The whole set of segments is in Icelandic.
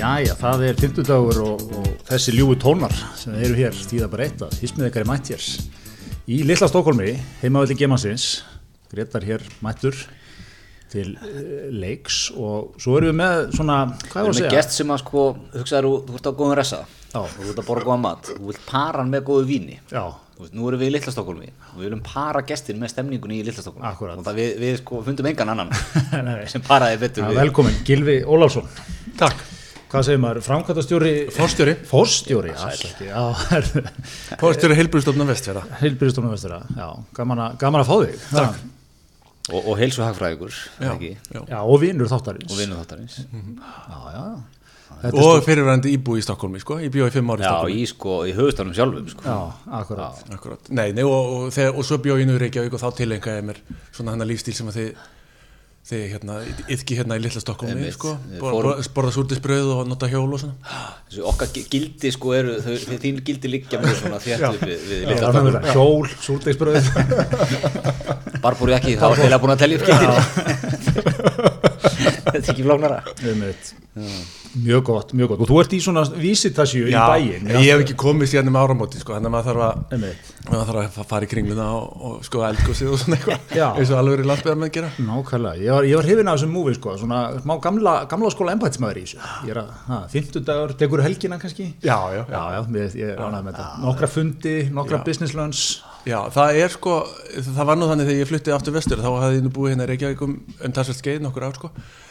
Jæja, það er 50 dagur og, og þessi ljúi tónar sem eru hér stíða bara eitt að hismið ykkar er mætt hér í Lilla Stokkólmi, heimavelli Gemansins Gretar hér mættur til uh, leiks og svo erum við með svona, hvað er Við að erum með segja? gest sem að sko, hugsaður, þú ert á góðum resa Já. og þú ert að borða góða mat, þú vilt para hann með góðu víni. Já, Þú veist, nú erum við í Littlastokkólmi og við viljum para gestin með stemningunni í Littlastokkólmi Akkúrat. og það við, við sko fundum engan annan sem paraði betur Já, við velkomin, Gilvi Ólafsson. Takk. Hvað segir maður, framkvæmtastjóri Forstjóri. Forstjóri, Já, Forstjóri heilbrúðstofna vestfjara. heilbyrðistofnum vestura Já, gaman að, gaman að fá þig Takk og, og heilsu hagfræðingur Já, ekki? já. Já, og vinnur þáttarins og vinnu þáttarins Já, já, já Þetta er Og fyrirverandi íbú í Stokkólmi, sko. Ég bjóði fimm ári í já, Stokkólmi. í sko, í höfustafnum sjálfum sko. Já, akkurat Akkurat. Nei, nei, og, og, þegar, og svo bjóði ég nú í Reykjavík og þá tilengaði ég mér svona hennar lífstíl sem að þið þið hérna, yfki hérna í litla Stokkólmi, Einmitt. sko. Borða súrdisbröð og nota hjól og svona. þessu okkar gi- gildi sko eru þau, þín gildi liggja mjög svona þétt upp við, við þannig að Hjól, súrdegsbröð Barbúri ekki, þá er heila búin að telja upp gildin þetta er ekki flóknara. Mjög gott, mjög gott. Og þú ert í svona vísitasju í bæinn ég hef ekki komið síðan um áramóti, sko. Þannig að maður þarf að, maður þarf að fara í kringluna og, og sko eldgósið og svona eitthvað. Já. Eins og alveg er landsbyðarmenn gera. Nákvæmlega, ég var, ég var hrifin af þessum múfi sko, svona smá gamla, gamla skóla embætismæður í þessu. Ég er að, ha, 50 dagur, tekur helgina kannski? Já, já, Já, já, ég, ég er ánægð með þetta. Nokkra fundi, nokkra Já. business lunch Já, það er sko, það var nú þannig þegar ég flutti aftur vestur, þá hafði ég nú búið hérna í Reykjavík um, um talsveld skeið nokkur ár sko.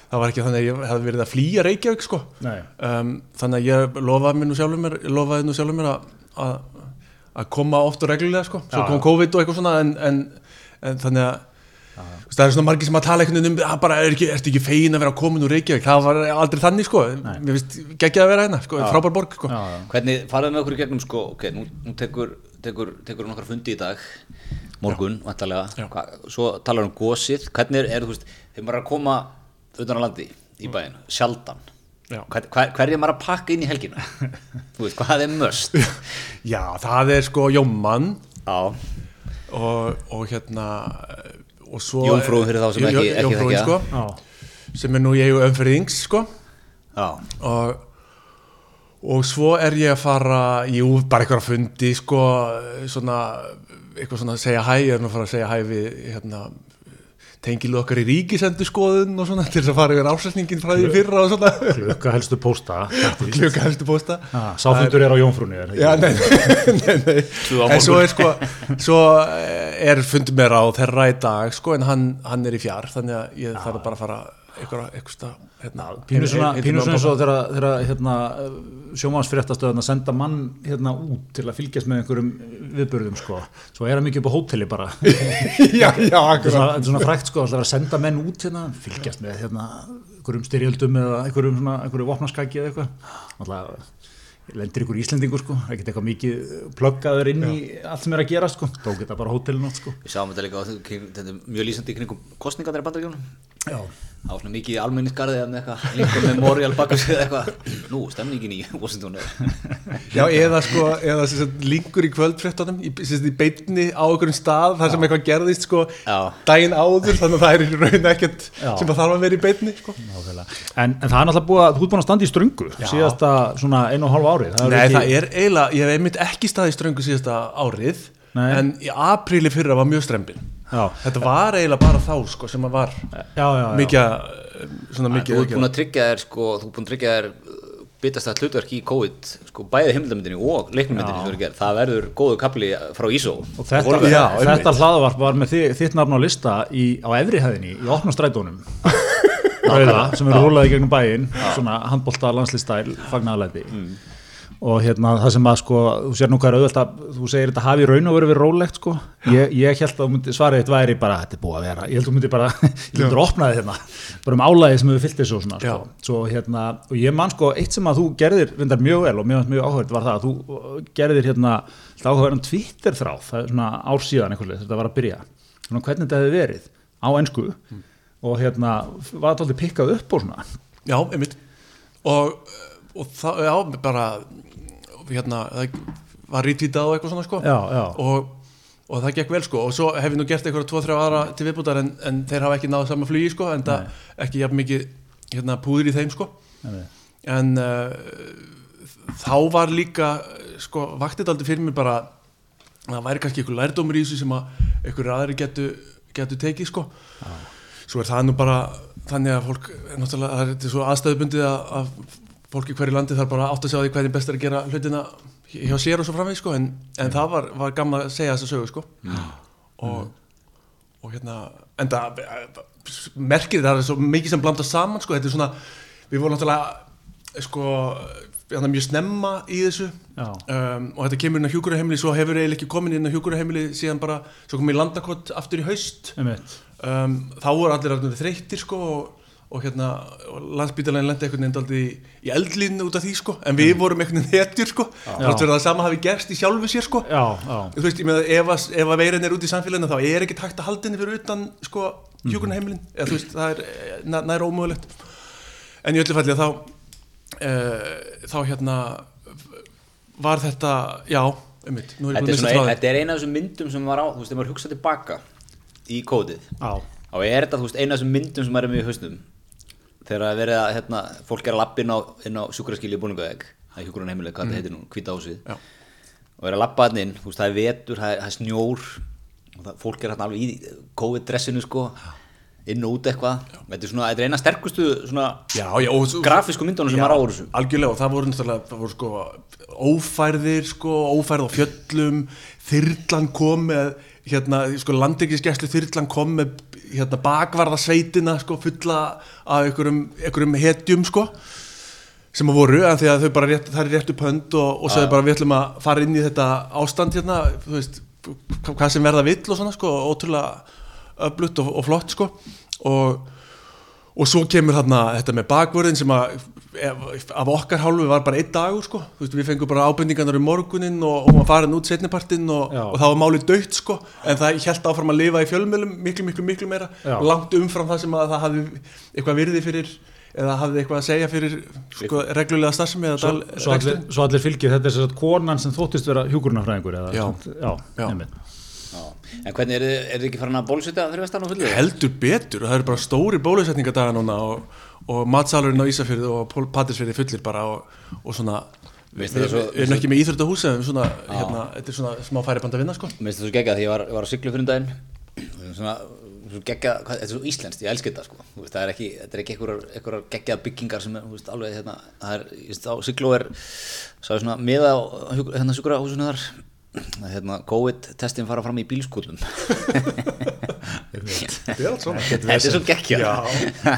Það var ekki þannig að ég hafði verið að flýja Reykjavík sko. Nei. Um, þannig að ég lofaði mér nú sjálfur mér, lofaði nú sjálfur mér að, að, að koma oft og reglulega sko. Svo Já, kom. COVID og eitthvað svona en, en, en þannig að það er svona margir sem að tala einhvern veginn um að bara er ekki, ertu ekki fegin að vera komin úr Reykjavík það var aldrei þannig sko mér finnst geggjað að vera hérna, sko, frábær borg sko. Já, já, Hvernig farið með okkur í gegnum sko, ok, nú, nú tekur, tekur, tekur nokkra fundi í dag, morgun, vantarlega, svo talar um gósið, hvernig er, þegar maður að koma utan á landi í bæinn, sjaldan, Já. hver, hver, er maður að pakka inn í helgina? þú veist, hvað er möst? Já, það er sko Jómann og, og hérna og svo Jómfrúin fyrir þá sem ekki- ekki Jómfrúin, þekkja. sko, sem er nú ég og umferðings sko. Og, og svo er ég að fara jú, bara eitthvað að fundi sko, svona eitthvað svona að segja hæ, ég er nú að fara að segja hæ við hérna tengilu okkar í ríkisendurskoðun og svona til þess að fara yfir ásætningin frá því fyrra og svona. klukka helstu pósta klukka helstu posta Ah, Sáfundur er á Jónfrúni er, Já, nei, nei, nei. En svo er sko svo eh, er fundið mér á þeirra í dag sko, en hann, hann er í fjár þannig að ég þarf bara að fara eitthvað, eitthvað hérna, Pínu svona, eins og þegar, hérna, sjómansfréttastöðan að senda mann hérna út til að fylgjast með einhverjum viðbörðum sko. Svo er hann mikið upp á hóteli bara Já, já, er akkurat svona, þetta er svona frækt sko, alltaf að senda menn út hérna, fylgjast með hérna, einhverjum styrjöldum eða einhverjum, svona, einhverjum vopnaskaki eða eitthvað alltaf lendir ykkur Íslendingur sko, ekkert eitthvað mikið pluggaður inn í allt sem er að gera sko, tók þetta bara hótelin átt sko. við sáum þetta líka á þetta er mjög lýsandi í kringum kostningarnir í bandaríkjónum. Já. Það var svona mikið í almenningsgarði eða eitthvað, Lincoln Memorial baka sig eða eitthvað, nú, stemningin í Washington er Já, eða sko, eða sem sagt, linkur í kvöldfréttunum í, sem sagt, í beinni á einhverjum stað þar sem eitthvað gerðist sko Já. daginn áður, þannig að það er í raun ekkert Já. sem að þarf að vera í beinni sko. Nákvæmlega. En, en það er náttúrulega búið að, þú ert búin að standa í ströngu síðasta svona einu og hálfu árið Nei, ekki- það er eiginlega, ég hef einmitt ekki staðið í ströngu síðasta árið Nei. en í apríli fyrra var mjög strempin Já, Þetta var eiginlega bara þá sko sem að var já, já, já. mikið svona Þú mikið ert búin að tryggja þér sko, þú ert búin að tryggja þér bitast að hlutverk í COVID sko, bæði heimildamindinni og gerð, það verður góðu kapli frá ISO. Og þetta. Já, þetta einmitt. hlaðavarp var með þi, þitt nafn á lista í, á efrihæðinni í Rauða, sem eru rúlaði gegnum bæinn svona handbólta landslistæl fagnaðalæti og hérna það sem að sko þú sér nú hvað er auðvelt að þú segir þetta hafi raun og verið verið rólegt sko. Ég, ég held að þú myndi, svarið þitt væri bara þetta er búið að vera, ég held að þú myndi bara ég myndir opnaði hérna, bara um álæði sem við fyllt þessu svona sko. Svo hérna og ég man sko eitt sem að þú gerðir vindar mjög vel og mjög, mjög áhverð var það að þú uh, gerðir hérna áhverðan Twitter þráð, það er svona ár síðan eitthvað þetta var að byrja, svona hvernig þetta hefði verið á ennsku og hérna var þetta aldrei pikkað upp og svona? Já, einmitt. Og, og það, já, bara hérna, það var rítítið og eitthvað svona sko. Já, já, og, og það gekk vel sko. Og svo hef ég nú gert eitthvað tvo, þrjá aðra til viðbútar en, en þeir hafa ekki náðu sama flugi sko en það ekki jafn mikið hérna, púður í þeim sko. Einmitt. en uh, þá var líka sko, vaktið aldrei fyrir mér bara að það væri kannski einhver lærdómur í þessu sem að einhverju aðri getu, getu tekið sko. svo er það nú bara þannig að fólk náttúrulega það er svo aðstæðubundið að, að fólk í hverju landi þarf bara átt að segja á því hvernig best er að gera hlutina hjá sér og svo framveg sko. en, en það var, var gaman að segja þessa sögu sko. og, og hérna en það merkir það er svo mikið sem blanda saman sko. þetta er svona, við vorum náttúrulega sko, hérna, mjög snemma í þessu um, og þetta kemur inn á hjúkurahemili svo hefur eiginlega ekki komin inn á hjúkurahemili síðan bara, svo komið í landakott aftur í haust einmitt. um, þá voru allir allir þreyttir sko og, og hérna landsbítalegin lendi einhvern veginn aldrei í eldlínu út af því sko. En við vorum einhvern veginn hetjur sko. Þátt verið að það sama hafi gerst í sjálfu sér sko. Já, já, þú veist, ég með ef, að- ef að veirin er út í samfélaginu þá er ekki takt að halda henni fyrir utan sko hjúkurnaheimilin eða þú veist, það er eh, nær, nær ómögulegt. En í öllu falli þá uh, þá hérna var þetta, já er ég Þetta að er, ein, er eina af þessum myndum sem var á, þú veist, þegar maður hugsa tilbaka í kódið já, þá er þetta, þú veist, eina af þessum myndum sem maður er með í hausnum þegar að verið að, hérna, fólk er að lappa inn á, á sjúkraskili í búningaðeg það er hjúkurinn heimileg, hvað þetta heitir nú, hvita ásið Já. og er að lappa hann inn, veist, það er vetur það er, það er snjór það, fólk er hérna alveg í COVID-dressinu, sko inn og út eitthvað. Þetta er svona, þetta er eina sterkustu svona já, já, og, grafísku myndunum sem Já, maður á úr þessu. algjörlega og það voru náttúrulega það voru sko ófærðir sko, ófærð á fjöllum þyrlan kom með hérna, sko landekisgæslu þyrlan kom með hérna bakvarðasveitina sko fulla af einhverjum, hetjum sko sem að voru, en því að þau bara rétt, er rétt upp hönd og, og sagði bara við ætlum að fara inn í þetta ástand hérna, þú veist hvað sem verða vill og svona sko ótrúlega öflutt og, og flott sko og og svo kemur þarna þetta með bakvörðin sem að af okkar hálfu var bara einn dagur sko veist, við fengum bara ábendingarnar um morgunin og hún var farin út setnipartinn og, og það var málið dögt sko en það held áfram að lifa í fjölmjölum miklu miklu miklu meira Já. langt umfram það sem að það hafði eitthvað virði fyrir eða hafði eitthvað að segja fyrir sko, reglulega starfsemi eða svo, dal- svo, allir, allir fylgir þetta er sér að konan sem þóttist vera hjúkurnafræðingur eða, Já. já, Já. einmitt. Já. en hvernig er þið, ekki farin að bólusita fyrir vestan og fullu? heldur betur það eru bara stóri bólusetningadaga núna og, og matsalurinn á Ísafyrði og Patrísfirði fullir bara og, og svona við erum ekki með svona, hérna, þetta er svona smá færiband að vinna sko. Mér finnst það svo geggjað því ég var, var á siglu fyrir um daginn. Svona, svo hvað, þetta er svo íslenskt, ég elski þetta sko. Það er ekki, þetta er ekki einhverjar, geggjað byggingar sem er, þú veist, alveg hérna það er, veist, á siglu er svona miða á hérna sjúkrahúsinu þar. Að, hérna, COVID-testin fara fram í bílskúlum þetta er allt svona. Þetta er svo Já.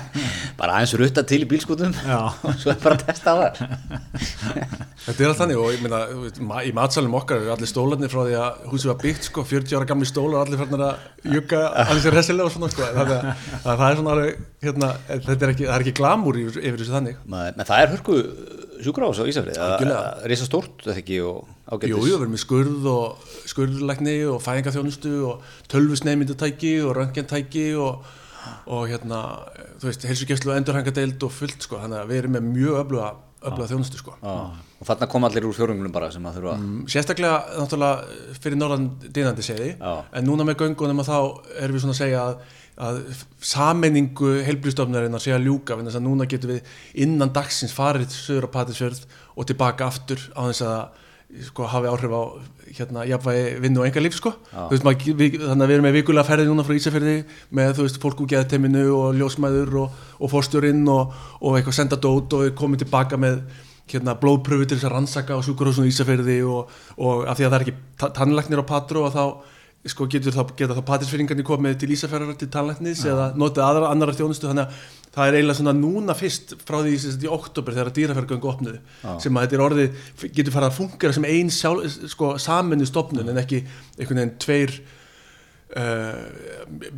bara aðeins rutta til í bílskúlum Já. og svo er bara að testa á það þetta er allt þannig og ég ma- í matsalum okkar eru allir stólarnir frá því að húsið var byggt sko 40 ára gamli stólar allir farnir að jugga allir sér hessilega og svona sko. Þannig að, að það er svona alveg hérna, þetta er ekki, það er ekki glamúr yfir, yfir þessu þannig. Menn það er hörku sjúkrahús á Ísafrið Algjörlega. risa stórt eða ekki og ágætis Jú, við erum með skurð og skurðlækni og fæðingaþjónustu og tölvusneymyndutæki og röntgentæki og, og hérna, þú veist, heilsugæslu og endurhangadeild og fullt, sko, þannig að við erum með mjög öfluga, öfluga þjónustu, sko. Já, og þarna kom allir úr fjórunglum bara sem að þurfa Mm, Sérstaklega, náttúrulega, fyrir norðan dynandi segði, Já. en núna með göngunum að þá erum við svona að segja að, að sammenningu heilblíðstofnarinnar sé að ljúka, þess að núna getum við innan dagsins farið söður á Patisfjörð og tilbaka aftur á þess að sko, hafi áhrif á hérna, jafnvægi vinnu og enga líf sko. Veist, maður, við, þannig að við erum með vikulega ferði núna frá Ísafjörði með þú veist, fólk úr geðateiminu og ljósmæður og, og fórstjórinn og, og eitthvað senda dót og við komum tilbaka með hérna, blóðpröfu til þess að rannsaka á sjúkurhúsinu Ísafjörði og, og af því að það er ekki ta- tannlæknir á Patro og þá sko, getur þá, geta þá patisfyrringarnir komið til Ísafjörðar til tannlæknis eða notið aðra annara þjónustu? Þannig að það er eiginlega svona núna fyrst frá því í oktober þegar dýraferðgöngu opnuðu sem að þetta er orðið, getur farið að fungera sem ein sjálf, sko, saminni stopnun en ekki einhvern veginn tveir uh,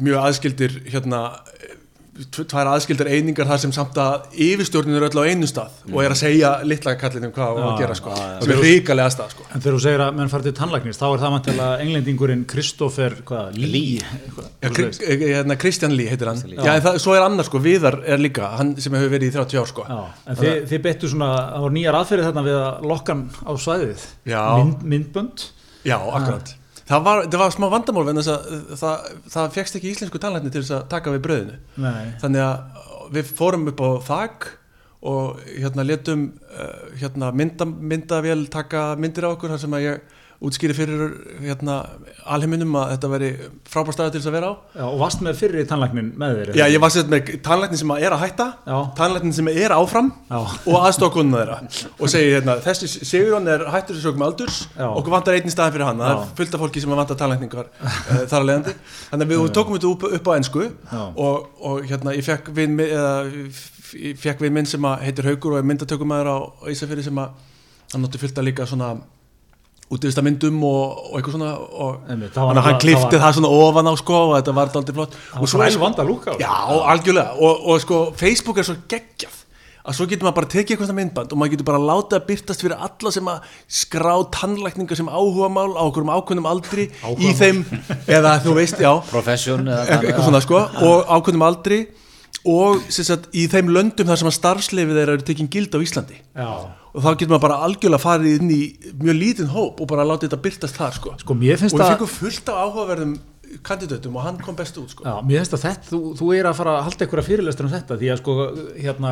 mjög aðskildir hérna tvær aðskildar einingar þar sem samt að yfirstjórnin er öll á einu stað og er að segja litla kallinum hvað á að gera sko, já, sem er ríkalega stað sko. En þegar þú segir að menn farið til tannlæknis þá er það mæntilega englendingurinn Kristoffer hvað, Lee? Já, Kri- eh, hérna, Kristján Lee heitir hann. Já, en það, svo er annar sko, Viðar er líka hann sem hefur verið í 30 ár sko. Já, en þið, þið beittu svona, það voru nýjar aðferðið þarna við að lokkan á svæðið. Já. Mynd, myndbönd. Já, akkurat Það var, það var smá vandamál vegna þess að uh, það, það fegst ekki íslensku tannlækni til þess að taka við bröðinu Nei, þannig að við fórum upp á þak og hérna letum uh, hérna mynda, myndavél taka myndir á okkur þar sem að ég útskýri fyrir hérna alheiminum að þetta veri frábær staði til þess að vera á. Já, og varst með fyrri tannlæknin með þér? Já, ég var sett með tannlæknin sem er að hætta Já. tannlæknin sem er áfram Já. og aðstokkunna þeirra. Og segi hérna, þessi Sigurjón er hættur þessu sögum aldurs okkur vantar einn í staðin fyrir hann. Það er fullt af fólki sem vantar tannlækningar uh, þar að leiðandi, þannig að við tókum þetta upp, upp á ennsku og, og hérna ég fekk vin, mi- eða, f- ég fekk vin minn sem heitir Haugur og er myndatökumæður á, Ísafirði sem að hann notti fullt að líka svona útivista myndum og, og eitthvað svona og Einmitt, var hann nefnilega- klifti það það, svona ofan á sko og þetta var aldrei flott. Og svo er vel vand að lúka á já, algjörlega. Og, og sko Facebook er svo geggjað að svo getur maður bara tekið eitthvað svona myndband og maður getur bara látið að byrtast fyrir alla sem að skrá tannlækningar sem áhuga mál á okkur um ákveðnum aldri í þeim, eða þú veist, já. Profession eða eitthvað eitthvað svona sko og ákveðnum aldri og sagt, í þeim löndum þar sem að starfsleifið þeirra eru tekin gild á Íslandi. Já, og þá getur maður bara algjörlega farið inn í mjög lítinn hóp og bara látið þetta byrtast þar sko, sko og við að fengum fullt af áhugaverðum kandidatum og hann kom best út sko. Já, mér finnst að þetta, þú, þú er að fara að halda einhverja fyrirlestur um þetta því að sko hérna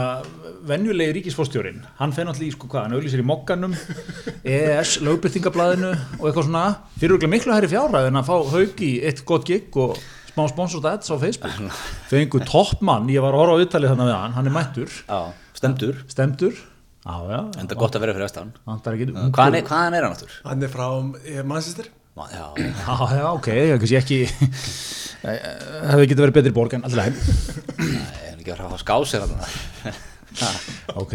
venjulegi ríkisfórstjórin hann fenn allir í sko hvað, hann auglýsir í mokkanum EES, lögbyrtingablaðinu og eitthvað svona, fyrir okkur miklu hæri fjárræð en að fá haug í eitt gott gig og smá sponsored ads á Facebook. Fengu toppmann, ég var að horfa á viðtalið þannig við hann, hann er mættur, Já, stemdur stemdur já, já, Enda gott að vera fyrir vestan. Vantar ekki Hvaðan er, hvaðan er hann áttur? hann er frá eh, Manchester. Já, Já, já, ok, ég kannski ekki hefði getið verið betri borg en alltaf ég er ekki að hafa skásir hann ok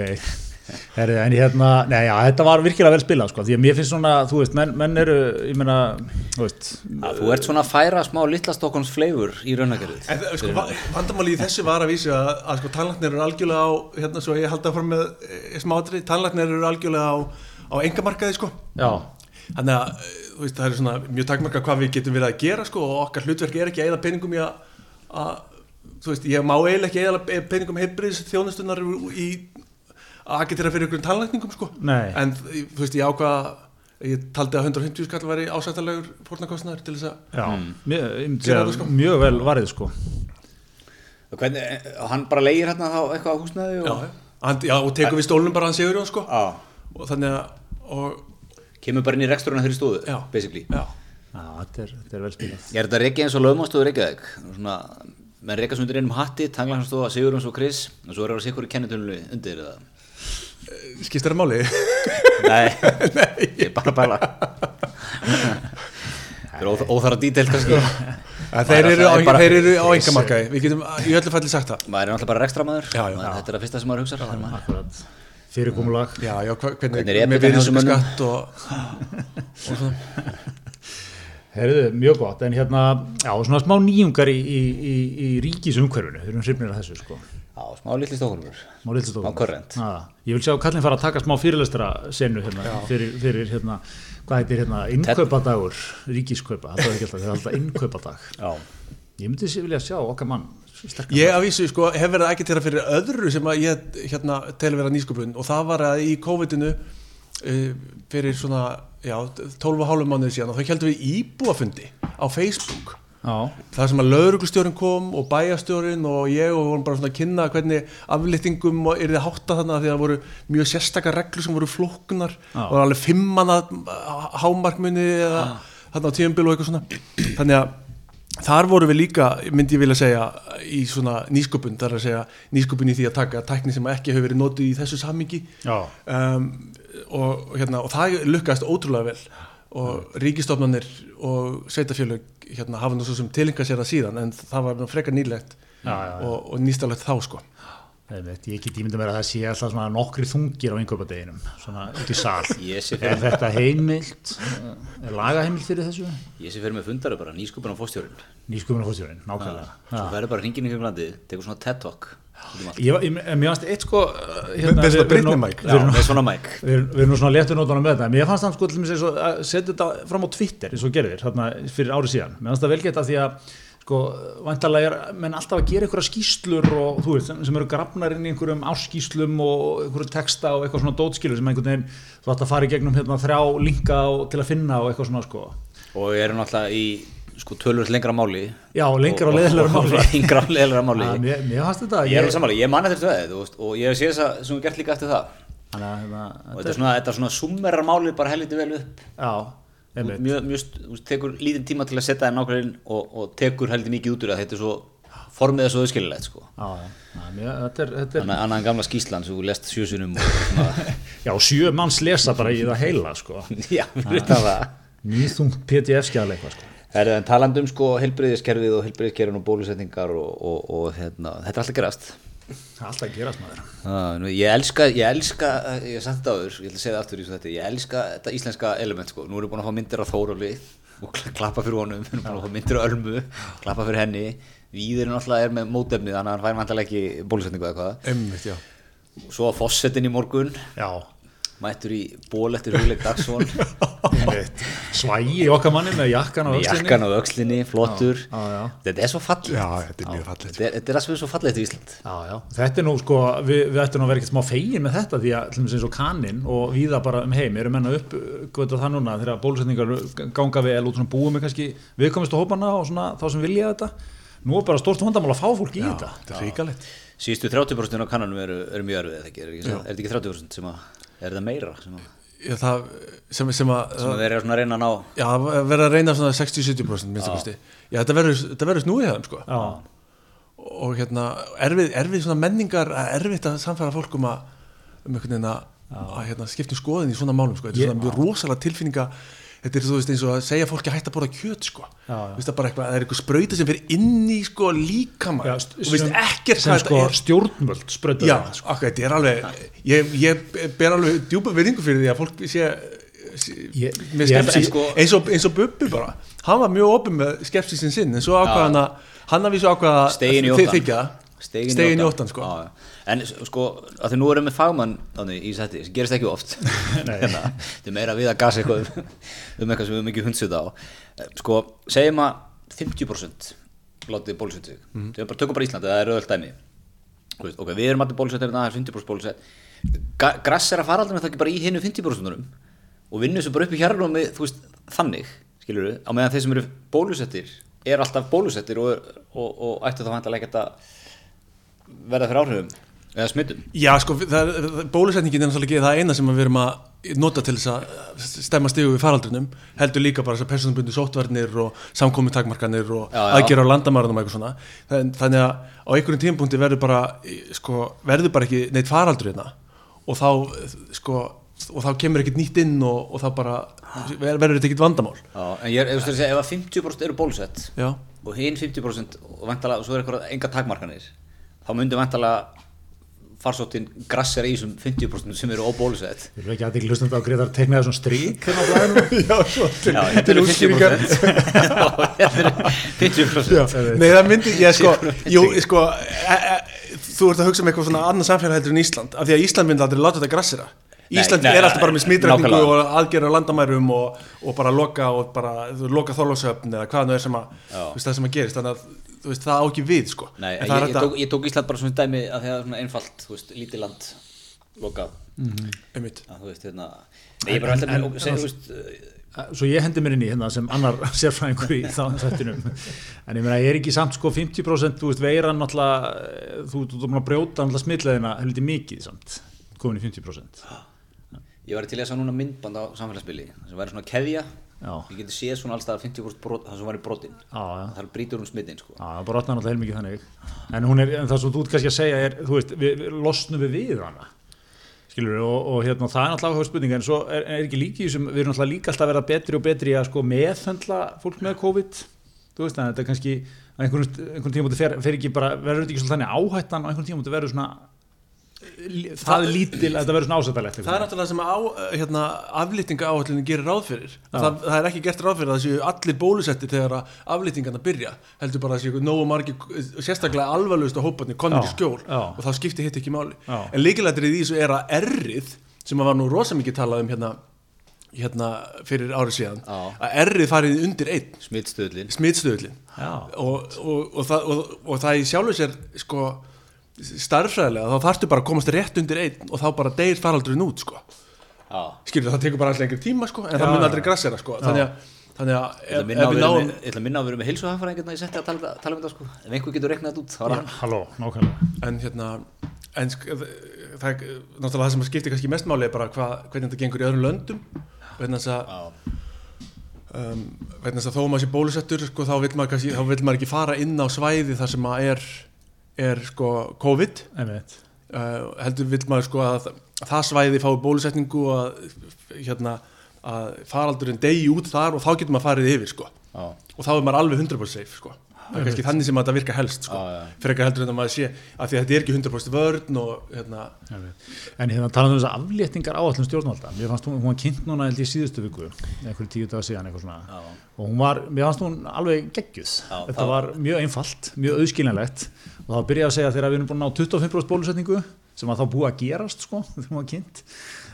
Herri, en hérna, nei, já, þetta var virkilega vel spilað sko, því að mér finnst svona, þú veist, menn, menn eru, ég meina, þú veist Þú ert svona að færa smá litla Stokkons fleifur í raunagerðið En það- sko, va- vandamáli í þessu var að vísu að, að sko, tannlæknir eru algjörlega á hérna svo ég haldi að fara með e, smátri tannlæknir eru algjörlega á, á engamarkaði sko. Já, þannig að e, þú veist, það er svona mjög takmarka hvað við getum verið að gera sko, og okkar hlutverk er ekki að eða peningum í að, að þú veist, ég má eiginlega ekki eða peningum heilbriðs þjónustunar í að agitera fyrir ykkur tannlækningum sko. Nei. en þú veist, ég ákvað ég taldi að 150 skall væri ásættalegur fórnarkostnaður til þess að já, mjög, ég það, sko. mjög vel varðið sko Og Hvernig, og hann bara leigir hérna þá eitthvað á húsnæði og... já, hann, já, og tekur við stólnum bara hann Sigur Jón sko. Já. og þannig að og, Kemur bara inn í reksturinn þeirri stóðu, Já. basically já, Já, þetta er, er vel spilað Er þetta reikið eins og lögmástóður Reykjavík? Svona, menn reikast undir einum hatti, tanglansstofa Sigurjóns og Chris og svo er það sikkur í kennitölu undir eða? skiptir það máli? Nei, ég er bara að bæla Það er óþ- óþarra dítel kannski. Að þeir eru á, er eru á engamarkaði við getum í öllu falli sagt það. Maður er náttúrulega bara rekstramæður Já, já. Þetta er það fyrsta sem maður hugsa Akkurat, fyrirkomulag. Hvernig, Hvernig er þessum virðisaukaskatt og, og svona Herðu, mjög gott, en hérna já, svona smá nýjungar í, í, í, í ríkisumhverfinu, við erum hrifnir að þessu sko Já, smá litli stókólfur Má litlu Smá current. Ég vil sjá kallin fara að taka smá fyrirlestara senu hérna, fyrir, fyrir hérna, hvað heitir hérna, innkaupadagur ríkiskaupa, það er ekki alltaf, það er alltaf innkaupadag. Já. Ég myndi sér vilja sjá okkar mann ég af vísu sko hef verið að agitera fyrir öðru sem að ég hérna tel vera nýsköpun. Og það var að í COVID-inu uh, fyrir svona já, 12 og hálfum mánuði síðan og þá heldum við íbúafundi á Facebook. Já, það sem að lauruglustjórin kom og bæjastjórin og ég og vorum bara svona að kynna hvernig aflýttingum er þið hátta þannig að því að það voru mjög sérstakar reglur sem voru flóknar. Og alveg fimmana hámarkmunni eða þarna á tíumbil og eitthvað svona. Þannig að þar voru við líka, myndi ég vilja segja í svona nýsköpun, þar að segja nýsköpun í því að taka tækni sem ekki hefur verið notuð í þessu sammingi já, um, og, hérna, og það lukkast ótrúlega vel og ríkistofnanir og sveitafjölug hérna, hafa nú svo sem tilinga sér það síðan en það var nú frekar nýlegt Já, já, já. og, og nýstalegt þá sko Einmitt, ég get ímynda mér að það sé alltaf svona nokkri þungir á innkaupadeginum, svona út í sal. Ég sé Er þetta heimilt? Er lagaheimilt fyrir þessu? ég sé fyrir með fundaru bara nýskupan á fóstjórun Nýskumuna fórstjórinn, nákvæmlega. Svo verður bara hringin í kring landið, tekur svona TED Ég, ég, mér fannst eitt sko hérna, með svona við- við nú- við erum Já, nú- með svona mic við erum- við nú svona léttur nótunum með þetta. Mér fannst það sko til dæmis eins og að setja þetta fram á Twitter eins og gerðir þarna fyrir árið síðan. Mér fannst það velgett að því að sko vantarlega er menn alltaf að gera einhverja skýslur og þú veist sem, sem eru grafnar inn í einhverjum áskýslum og einhverju texta og eitthvað svona dótskilur sem einhvern veginn þú ætti að fara í gegnum hérna þrjá linka og, til að finna og eitthvað svona sko. Og við erum náttúrulega í sko tölur lengra máli Já, lengra og leiðilegra máli. lengra og leðilega máli Já, mér, mér fannst þetta ég er alveg samanlega, ég man eftir þetta og, og ég sé þess að sem við gert líka eftir það Þannig að hérna, og þetta er svona, þetta er svona summerar málið bara helviti vel upp Já, mjög, mjög, þú tekur lítinn tíma til að setja það nákvæmlega inn og, og tekur heldur mikið út úr það þetta er svo, formið svo auðskililegt sko. Já, já, þetta er, þetta er en gamla skýslan sem þú lest sjösunum Já, sjö manns lesa bara í það heila sko. já, við veitum það Nýþungt PDF-skjál eitthvað sko. Herðu, en talandi um sko heilbreyðiskerfið og heilbreyðiskerfin og bólusetningar og, og, og hérna, þetta er alltaf gerast. Það er alltaf gerast maður. Það, nú, ég elska, ég elska, ég sagt þetta áður, ég ætla að segja það aftur í svo þetta, ég elska þetta íslenska element sko, nú erum við búin að fá myndir af Þóróli og kla- klappa fyrir honum, við erum búin að fá myndir af Ölmu, klappa fyrir henni, Víðir náttúrulega er með mótefni þannig að hann fær vantilega ekki bólusetningu eða hvað, Einmitt, já. Svo að fossetin í morgun, Já, mættur í ból eftir hugleik einmitt. Svægi í okkar manni með jakkan á með öxlinni. jakkan á öxlinni, flottur, Já, já, þetta er svo fallið, Já, þetta er er, svo fallið til Ísland. Þetta er nú sko, við, við ættum að vera ekkert smá fegin með þetta því að eins og kaninn og víða bara um heim. Eru menna upp hvað það núna þegar bólusetningar ganga vel út svona búið með kannski viðkomistu hópana og svona þá sem vilja þetta? Nú er bara stórt vandamál að fá fólk í þetta. Þetta er ríkalegt Síðustu 30% á kannanum eru, eru mjög erfið, er, er, er þetta ekki 30% sem að, er þetta meira sem að, Já, það sem, sem að sem að svona að reyna að ná Já, verða að reyna svona 60-70% minnst að kosti. Já, þetta verður, þetta verður snúið hefðum sko. Já, og hérna, erfið, erfið svona menningar erfitt að samfæra fólk um að um einhvern veginn að, að hérna, skiptum skoðin í svona málum sko, þetta er svona mjög rosalega tilfinninga þetta er þú veist eins og að segja fólki að hætta að borða kjöt sko, Já, já. Það bara eitthvað það er eitthvað sprauta sem fyrir inn í sko líkama Já, og veist ekkert sem sko stjórnvöld sprauta Já, okkur, þetta er alveg ég, ég ber alveg djúpa virðingu fyrir því að fólk sé, sé Ég- með ég- skepsi, sko- eins, og, eins og Bubbi bara. Hann var mjög opinn með skepsisin sinn en svo ákvað hann að hann að vísu ákvað Stegin í þi- óttan. þykja. Stegin Stegin í óttan, sko. En sko, að því nú erum við fagmann þannig, í sætti, sem gerist ekki oft. Hérna, Þetta er meira við að gasa eitthvað um, um eitthvað sem við höfum ekki hundsut á. Sko, segjum að 50% látið bólusett sig mm. Bara tökum bara Íslandi, það er auðvöld dæmi. Þú veist, Ok, við erum allir bólusett það er 50% bólusett Grass er að fara aldrei með það ekki bara í hinnu 50% og vinnu sem bara upp í hjarnum með, veist, þannig, skilur við á meðan þeir sem eru bólusettir er alltaf bólusettir og, og, og ættu það vantilega ekkert að verða fyrir áhrifum eða smittum Já, sko, það, bólusetningin er náttúrulega ekki það eina sem við erum að nota til þess að stemma stigu við faraldrinum heldur líka bara þess að persónabundu sóttvarnir og samkomi takmarkanir og aðgera á landamærunum og eitthvað svona. Þann- þannig að á einhverjum tímapunkti verður bara sko, verður bara ekki neitt faraldur hérna. Og þá sko, og þá kemur ekkert nýtt inn og, og þá bara ver- verður þetta ekkert vandamál. Já, en ég er, ef, segja, ef að 50% eru bólusett Já, og hinn 50% og vantala, svo er eitthvað enga takmarkanir þá myndi vantala farsóttin grassera í þessum 50% sem eru óbólusett. Við erum ekki aðeins hlustandi á Gretar teiknaði svona strík hérna á blæðinu já, svo til, Já, þetta til eru útskýringar. 50% og þetta eru 50% Já, nei það myndi, ég sko, jú, sko e, e, þú ert að hugsa um eitthvað svona annað samfélag heldur en Ísland, af því að Ísland myndi aldrei láta þetta grassera. Nei, Ísland nei, er alltaf bara með smitrækningu nákvæmlega. og aðgerra á landamærum og, og bara loka og bara, þú loka þorlósöfn eða hvað nú er sem að, þú veist það sem að gerist. Þannig að, þú veist, það á ekki við, sko. Nei, ég, ég, að- tók, ég tók Ísland bara svona dæmi að það er svona einfalt, þú veist, lítið land lokað, einmitt. að þú veist, hérna ég bara mér, segja, þú veist uh, Svo ég hendi mér inn í hérna sem annar sérfræðingur í þá þettinum en ég meina ég er ekki samt sko 50% þú veist veiran náttúrulega eh, þú múin að brjóta náttúrulega smitleðina heldur mikið samt komin í 50% Ég var til að sjá núna myndband á samfélagsbili sem væri svona keðja. Ég geti séð svona allstað 50% brot, það sem væri brotin Já, já. Það brýtur hún smittin sko. Já, það brotna náttúrulega heilmikið þannig en er, en það sem þú ert kannski að segja er veist, við, við losnum við við hana skilur og, og hérna það er náttúrulega áhuga spurning en svo er, er ekki líki í þessum við erum náttúrulega líka alltaf að vera betri og betri að sko meðhöndla fólk með COVID þú veist, en þetta er kannski einhvern, tíma fer, fer ekki bara, verður þetta ekki svolítið þannig áhættan á einhvern tíma verður svona lí- það er lítil að þetta verður svona ásættalegt Það er náttúrulega sem á, hérna, aflýtinga áhætlinni gerir ráð fyrir. Það, það er ekki gert ráð fyrir að það séu allir bólusetti þegar að aflýtingarna byrja. Heldur bara að séu nógu margi sérstaklega alvarlegust á hóparnir konur í skjól já. og þá skipti hitt ekki máli. Já. en líkilættrið í þessu er að errið sem að var nú rosa mikið talað um hérna, hérna fyrir árið síðan Já. að errið farið undir einn. Smittstöðlin og, og, og, það, og, og það í sjálfu sér sko starffræðilega þá þarftu bara að komast rétt undir einn og þá bara deyr faraldurinn út sko. Já, skilur það tekur bara alltaf einhver tíma sko, en Já, það mun aldrei grassera sko. þannig, að, þannig að Ég ætla að ef, ef að við náum með- ég ætla að minna að vera með heilsuhagfræðingirna í setti að tala, tala um þetta sko. Ef einhver getur reiknað þetta út þá er hann halló, nákvæmlega. En hérna en það er náttúrulega það sem skiptir kannski mest máli er bara hva, hvernig þetta gengur í öðrum löndum. Vegna þess að Já, um, þess að þó að maður sé bólusettur sko, þá, vill maður kannski, þá vill maður ekki fara inn á svæði þar sem að er, er sko, COVID. Uh, heldur vill maður sko að það svæði fái bólusetningu og að, hérna, að faraldurinn degi út þar og þá getur maður farið yfir sko. Já, og þá er maður alveg 100% safe sko. Það er kannski þannig sem að þetta virka helst sko. Já, já. frekar heldur en að maður sé að því að þetta er ekki 100% vörn og hérna. En hérna talað um þess að afléttingar áallum stjórnvalda. Mér fannst hún, hún var kynnt núna held í síðustu viku einhverju tíu dagar síðan eitthvað svona. Já, og hún var, mér fannst hún alveg geggjuð. Já, þetta var mjög einfalt, mjög auðskiljanlegt og það var byrjað að segja þegar við erum búin að ná 25% bólusetningu sem að þá búið að gerast sko, kynnt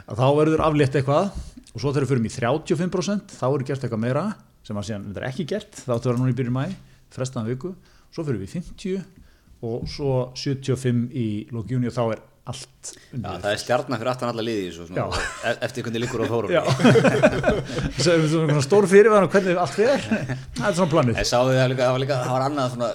að þá verður aflétt eitthvað. Og svo þegar við förum í 35% þá er gert eitthvað meira sem að síðan er ekki gert, það áttu að vera núna í byrjun mæ frestaðan viku, svo fyrir við í 50 og svo 75 í lókjúni og þá er allt já, undir. það er stjarnar fyrir aftan alla liði þessu, svona, Já. e- eftir hvernig liggur á fórum Já. Svo er svona stór fyrirvæðan og hvernig allt fer. Það er svona planið. Það var líka, það var annað svona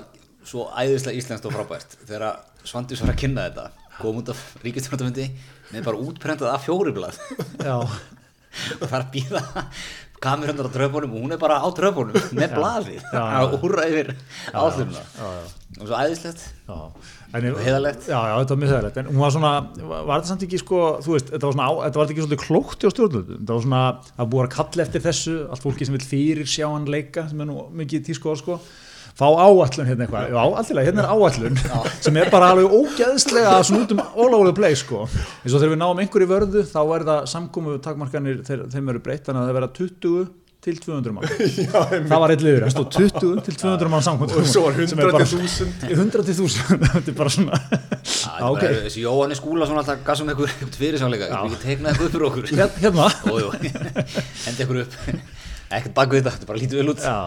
svo æðislega íslenskt og frábært. Þegar Svandís var að kynna þetta kom út af ríkistjórnarfundi með bara útprentað af fjóriblað og það er að býða kamerunnar á tröfunum og hún er bara á tröfunum með blaði að úrra yfir já og svo æðislegt Og heiðarlegt. Já, já, þetta var mjög heiðalegt En hún var svona, var þetta samt ekki sko Þú veist, þetta var svona, á, þetta var ekki svolítið klókt hjá stjórnvöldum? Þetta var svona, að búið að kalla eftir þessu Allt fólki sem vil fyrir sjá hann leika Sem er nú mikið tískoð sko Fá áallun hérna eitthvað, já, alltilega, hérna er áallun sem er bara alveg ógæðslega svona út um all over the place sko. Eins og þegar við náum einhverju vörðu þá er það samkomu takmarkanir, þeir, þeim eru breytt þannig að það verða 20 til 200 mann já, það var eitt liður, það stóð 20 til 200 mann samkvæmt og svo var sem er 100 bara- til 1000 100 til 1000 þetta er bara svona Já, Já, ok. okay. þessi Jóhanni Skúla svona alltaf gassum eitthvað eitthvað fyrirsánleika, getur ekki teiknað eitthvað upp fyrir okkur. Hér- hérna hendi eitthvað upp. Ekkert bak við þetta, þetta bara lítið vel út. Já.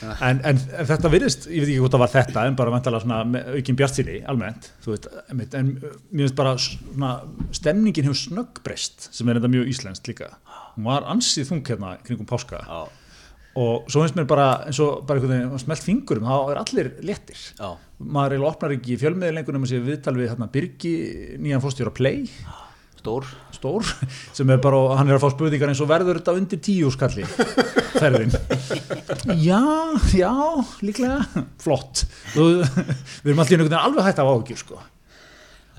En, en, en þetta virðist, ég veit ekki hvort það var þetta en bara vantala svona með aukin bjartsýni almennt, þú veit, einmitt, en mér finnst bara svona stemningin hefur snöggbreyst sem er þetta mjög íslenskt líka. Hún var ansið þung hérna kringum páska. Já, og svo finnst mér bara eins og bara einhvern veginn smelt fingurum, þá er allir léttir. Já, maður eiginlega opnar ekki fjölmiði lengur nema sér viðtal við hérna Birgi nýjan fórstjóra Play. Stór stór sem er bara, hann er að fá spurningar eins og verður þetta undir tíu skalli ferðin. Já, já, líklega. Flott. Þú, við erum allir einhvern veginn alveg hægt af áhugjur sko.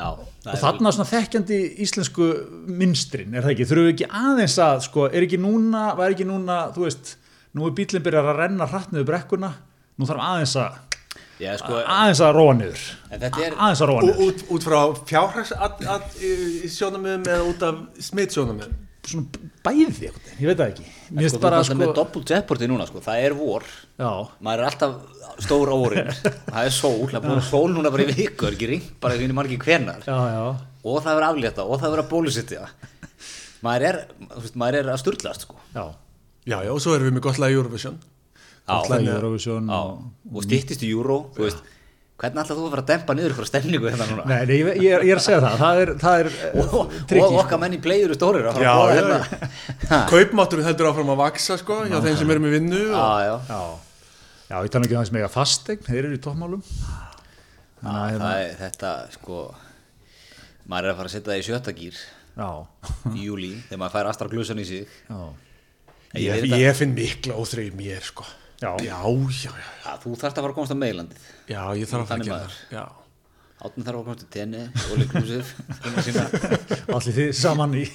Já, og þarna svona þekkjandi íslensku minstrin, er það ekki, þurfum við ekki aðeins að sko, er ekki núna, var ekki núna þú veist, nú er bílinn byrjar að renna hratt niður brekkuna, nú þarf aðeins að Já, sko, aðeins að róa niður. en þetta er aðeins að róa niður. út, út frá fjárhags sjónamöðum eða út af smitt sjónamöðum svona bæði, ég veit það ekki. Mér sko, bara sko, með doppult jeopardy núna, sko, það er vor. Já, maður er alltaf stór á vorin. Það er sól, það er búin sól núna bara í viku er ekki ringt bara í margi hvenar já, já. Og það verður aflétta og það verður að bólusittja maður er, maður er að sturlast sko. Já, já, já, og svo erum við með gott lag í Eurovision alltaf Eurovision já, og... og styttist í þú veist, hvernig ætlar þú að fara að dempa niður ykkur stemningu hérna núna? Nei, nei, ég, ég, er, ég er að segja það, það er, það er og, og trikki, okkar menn í play eru stórir að fara Já, já, hérna. Ha, Kaupmátturinn heldur áfram að vaksa sko, hjá þeim sem eru með vinnu og... já, já, Já, já, ég tala ekki um það sem eiga fastegn, þeir eru í toppmálum. Já, Þannig að, það er þetta sko maður er að fara að setja það í sjötta gýr Já, í júli þegar maður fær astra glusan í sig. Já, ég Ég, finn mikla óþreyju í mér sko Já. já, já, já, að þú þarft að fara að komast á meilandið já, ég þarf að fara að gera átni þarf að komast til tenni allir þið saman í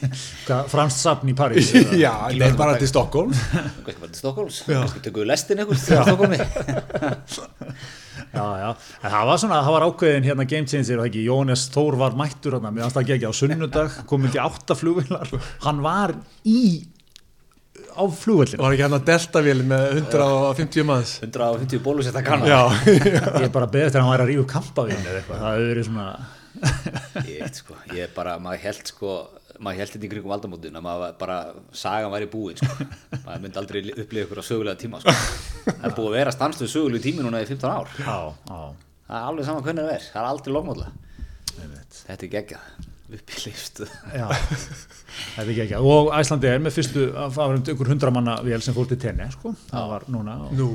hvað, franskt safn í París já nei, bara til Stokkólm kannski bara til Stokkóls kannski tökum við lestin eitthvað til Stokkólmi Já, já, en það var svona, það var ákveðin hérna game changer og það ekki, Jónes Þór var mættur hérna, mér fannst það ekki á sunnudag, kom ekki átta flugvillar, hann var í á flugvillinu Var ekki hann að deltavél með 150 manns? 150 bólusetta kanna. Já, ég er bara beðið eftir að hann væri að rífa kampavín eða eitthvað, það hefur verið svona ég veit sko, ég bara, maður held sko maður held þetta í kringum aldamótin að maður bara, sagan væri búin sko. maður myndi aldrei upplifa ykkur á sögulega tíma sko. það er búið að vera stannslu sögulegu tími núna í 15 ár. Já, já, það er alveg saman hvernig það er, það er aldrei einmitt. þetta er geggjað. Upp í lifstu Já, þetta er ekki ekki. Og Æslandi er með fyrstu að fara um ykkur hundra manna vél sem fór til tenni sko. það var núna og Nú,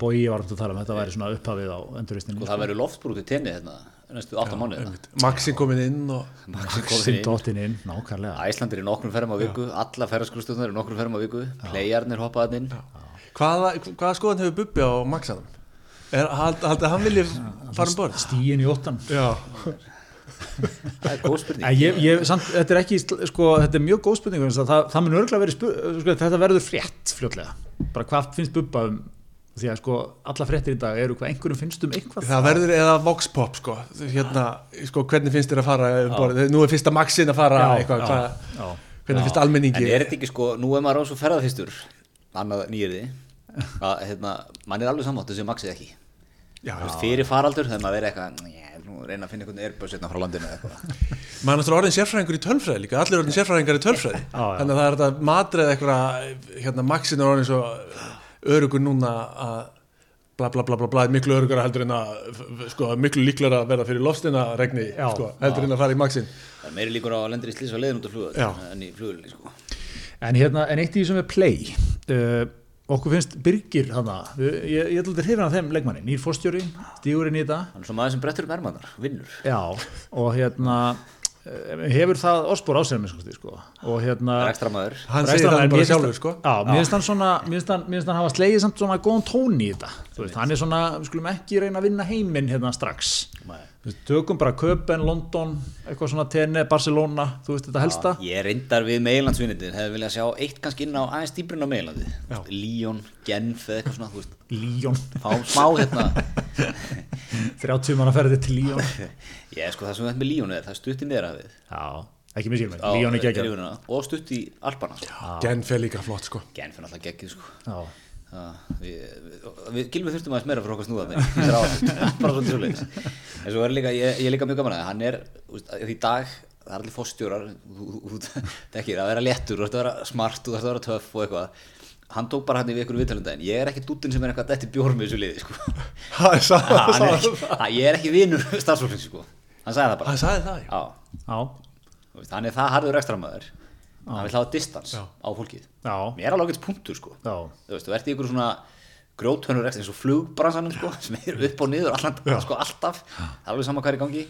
Bogi var um að tala um þetta væri svona upphafið á endurvistinni og það verður loftbrúk til tenni hérna næstu 8 mánuði Maxi komin inn og Maxi dottin inn, nákvæmlega. Æsland er nokkrum ferðum á viku. Alla ferðarskrustuðnar er nokkrum ferðum á viku. Playarnir hoppaðan inn. Hvaða, hvaða skoðan hefur Bubbi á Maxanum? Er, hald, haldið að hann vilji fara um borð? stíin í óttan Já, það er góð spurning. Þetta er ekki, sko, þetta er mjög góð spurning það, það mun örgulega verið sko, þetta verður frétt fljótlega. Bara hvað finnst Bubba um því að sko alla fréttir í dag eru hvað einhverjum finnst um eitthvað. Það verður eða Vox Pop sko, hérna, sko, hvernig finnst þér að fara um? Nú er fyrsta Maxin að fara Já, eitthvað, já, hvað, já. hvernig finnst almenningi? en er þetta ekki sko, nú er maður á svo ferðarfyrstur annað nýjirði hérna, mann er alveg samátt þessi maxið ekki. Fyrir faraldur þegar maður verið eitthvað "Njæ, nú reyna að finna einhvern airbus hérna frá landinu eða eitthvað maður er náttúrulega orðin sérfræðingur í tölfræði líka, allir orðin sérfræðingar í tölfræði Já, já. þannig að það er þetta matreð eitthvað hérna Maxin er orðin svo örugur núna að bla bla bla bla bla, miklu örugur heldur en að sko, miklu líklar að verða fyrir lofstina regni, Já. sko, heldur en að fara í Maxin það er meiri líkur á að lendir í slís á leiðin út af Já. flugöld en sko En, hérna, en eitt í því sem er play uh, okkur finnst Birgir hana, ég, ég ætla að hrifna þeim leikmanni Nýr fórstjóri, stígurinn í þetta. Hann er svo maður sem brettur upp ermaðar, vinnur. Já, og hérna uh, hefur það orspor á sér með sko, sko. og hérna er maður hann segir það bara sjálfur sko. Já, mér finnst hann svona mér finnst hann, hafa slegið samt svona góðan tón í þetta. Þú veist, hann er svona, við skulum ekki reyna að vinna heiminn hérna strax. Nei. Þú veist, tökum bara Köpen, London eitthvað svona Tene, Barcelona þú veist þetta helsta. ég reyndar við meilandsvinnindin hefði viljað sjá eitt kannski inn á aðeins dýbrinn á meilandi Líón, Genf eða eitthvað svona þú veist, Líón, fá smá hérna. 30 manna ferði til Líón ég sko það sem þetta með Líón er það stutt í meðrafið Já, ekki mér skilum Líón er geggjað. Og stutt í Alpana sko. Genf er líka flott sko. Genf er náttúrulega geggið sko. Já, við, gilum þurftum aðeins meira fyrir okkur snúða með þessar áhætt, bara svona tjóðleis en svo er líka, ég, ég er líka mjög gaman að hann er, því dag það er allir fórstjórar þú- þú- þú- það er ekki að vera léttur, þú ert að vera smart þú ert að vera töff og eitthvað. Hann tók bara hann í ykkur viðtalundaginn, ég er ekki dútin sem er eitthvað dætti bjór með þessu liði sko. hann sagði hann er það ekki, að, ég er ekki vinur starfsfólksins sko. hann sagði það bara. Hann sagði það já. Já, veist, hann er það harður ekstra maður hann vil hafa distans Já. á fólkið. Já, mér er alveg ágætis punktur sko. Já. þú veist, þú ert í ykkur svona grjóthönur eins og flugbransanum sko, sem er upp og niður allan, sko, alltaf. Það er alveg sama hvað er í gangi.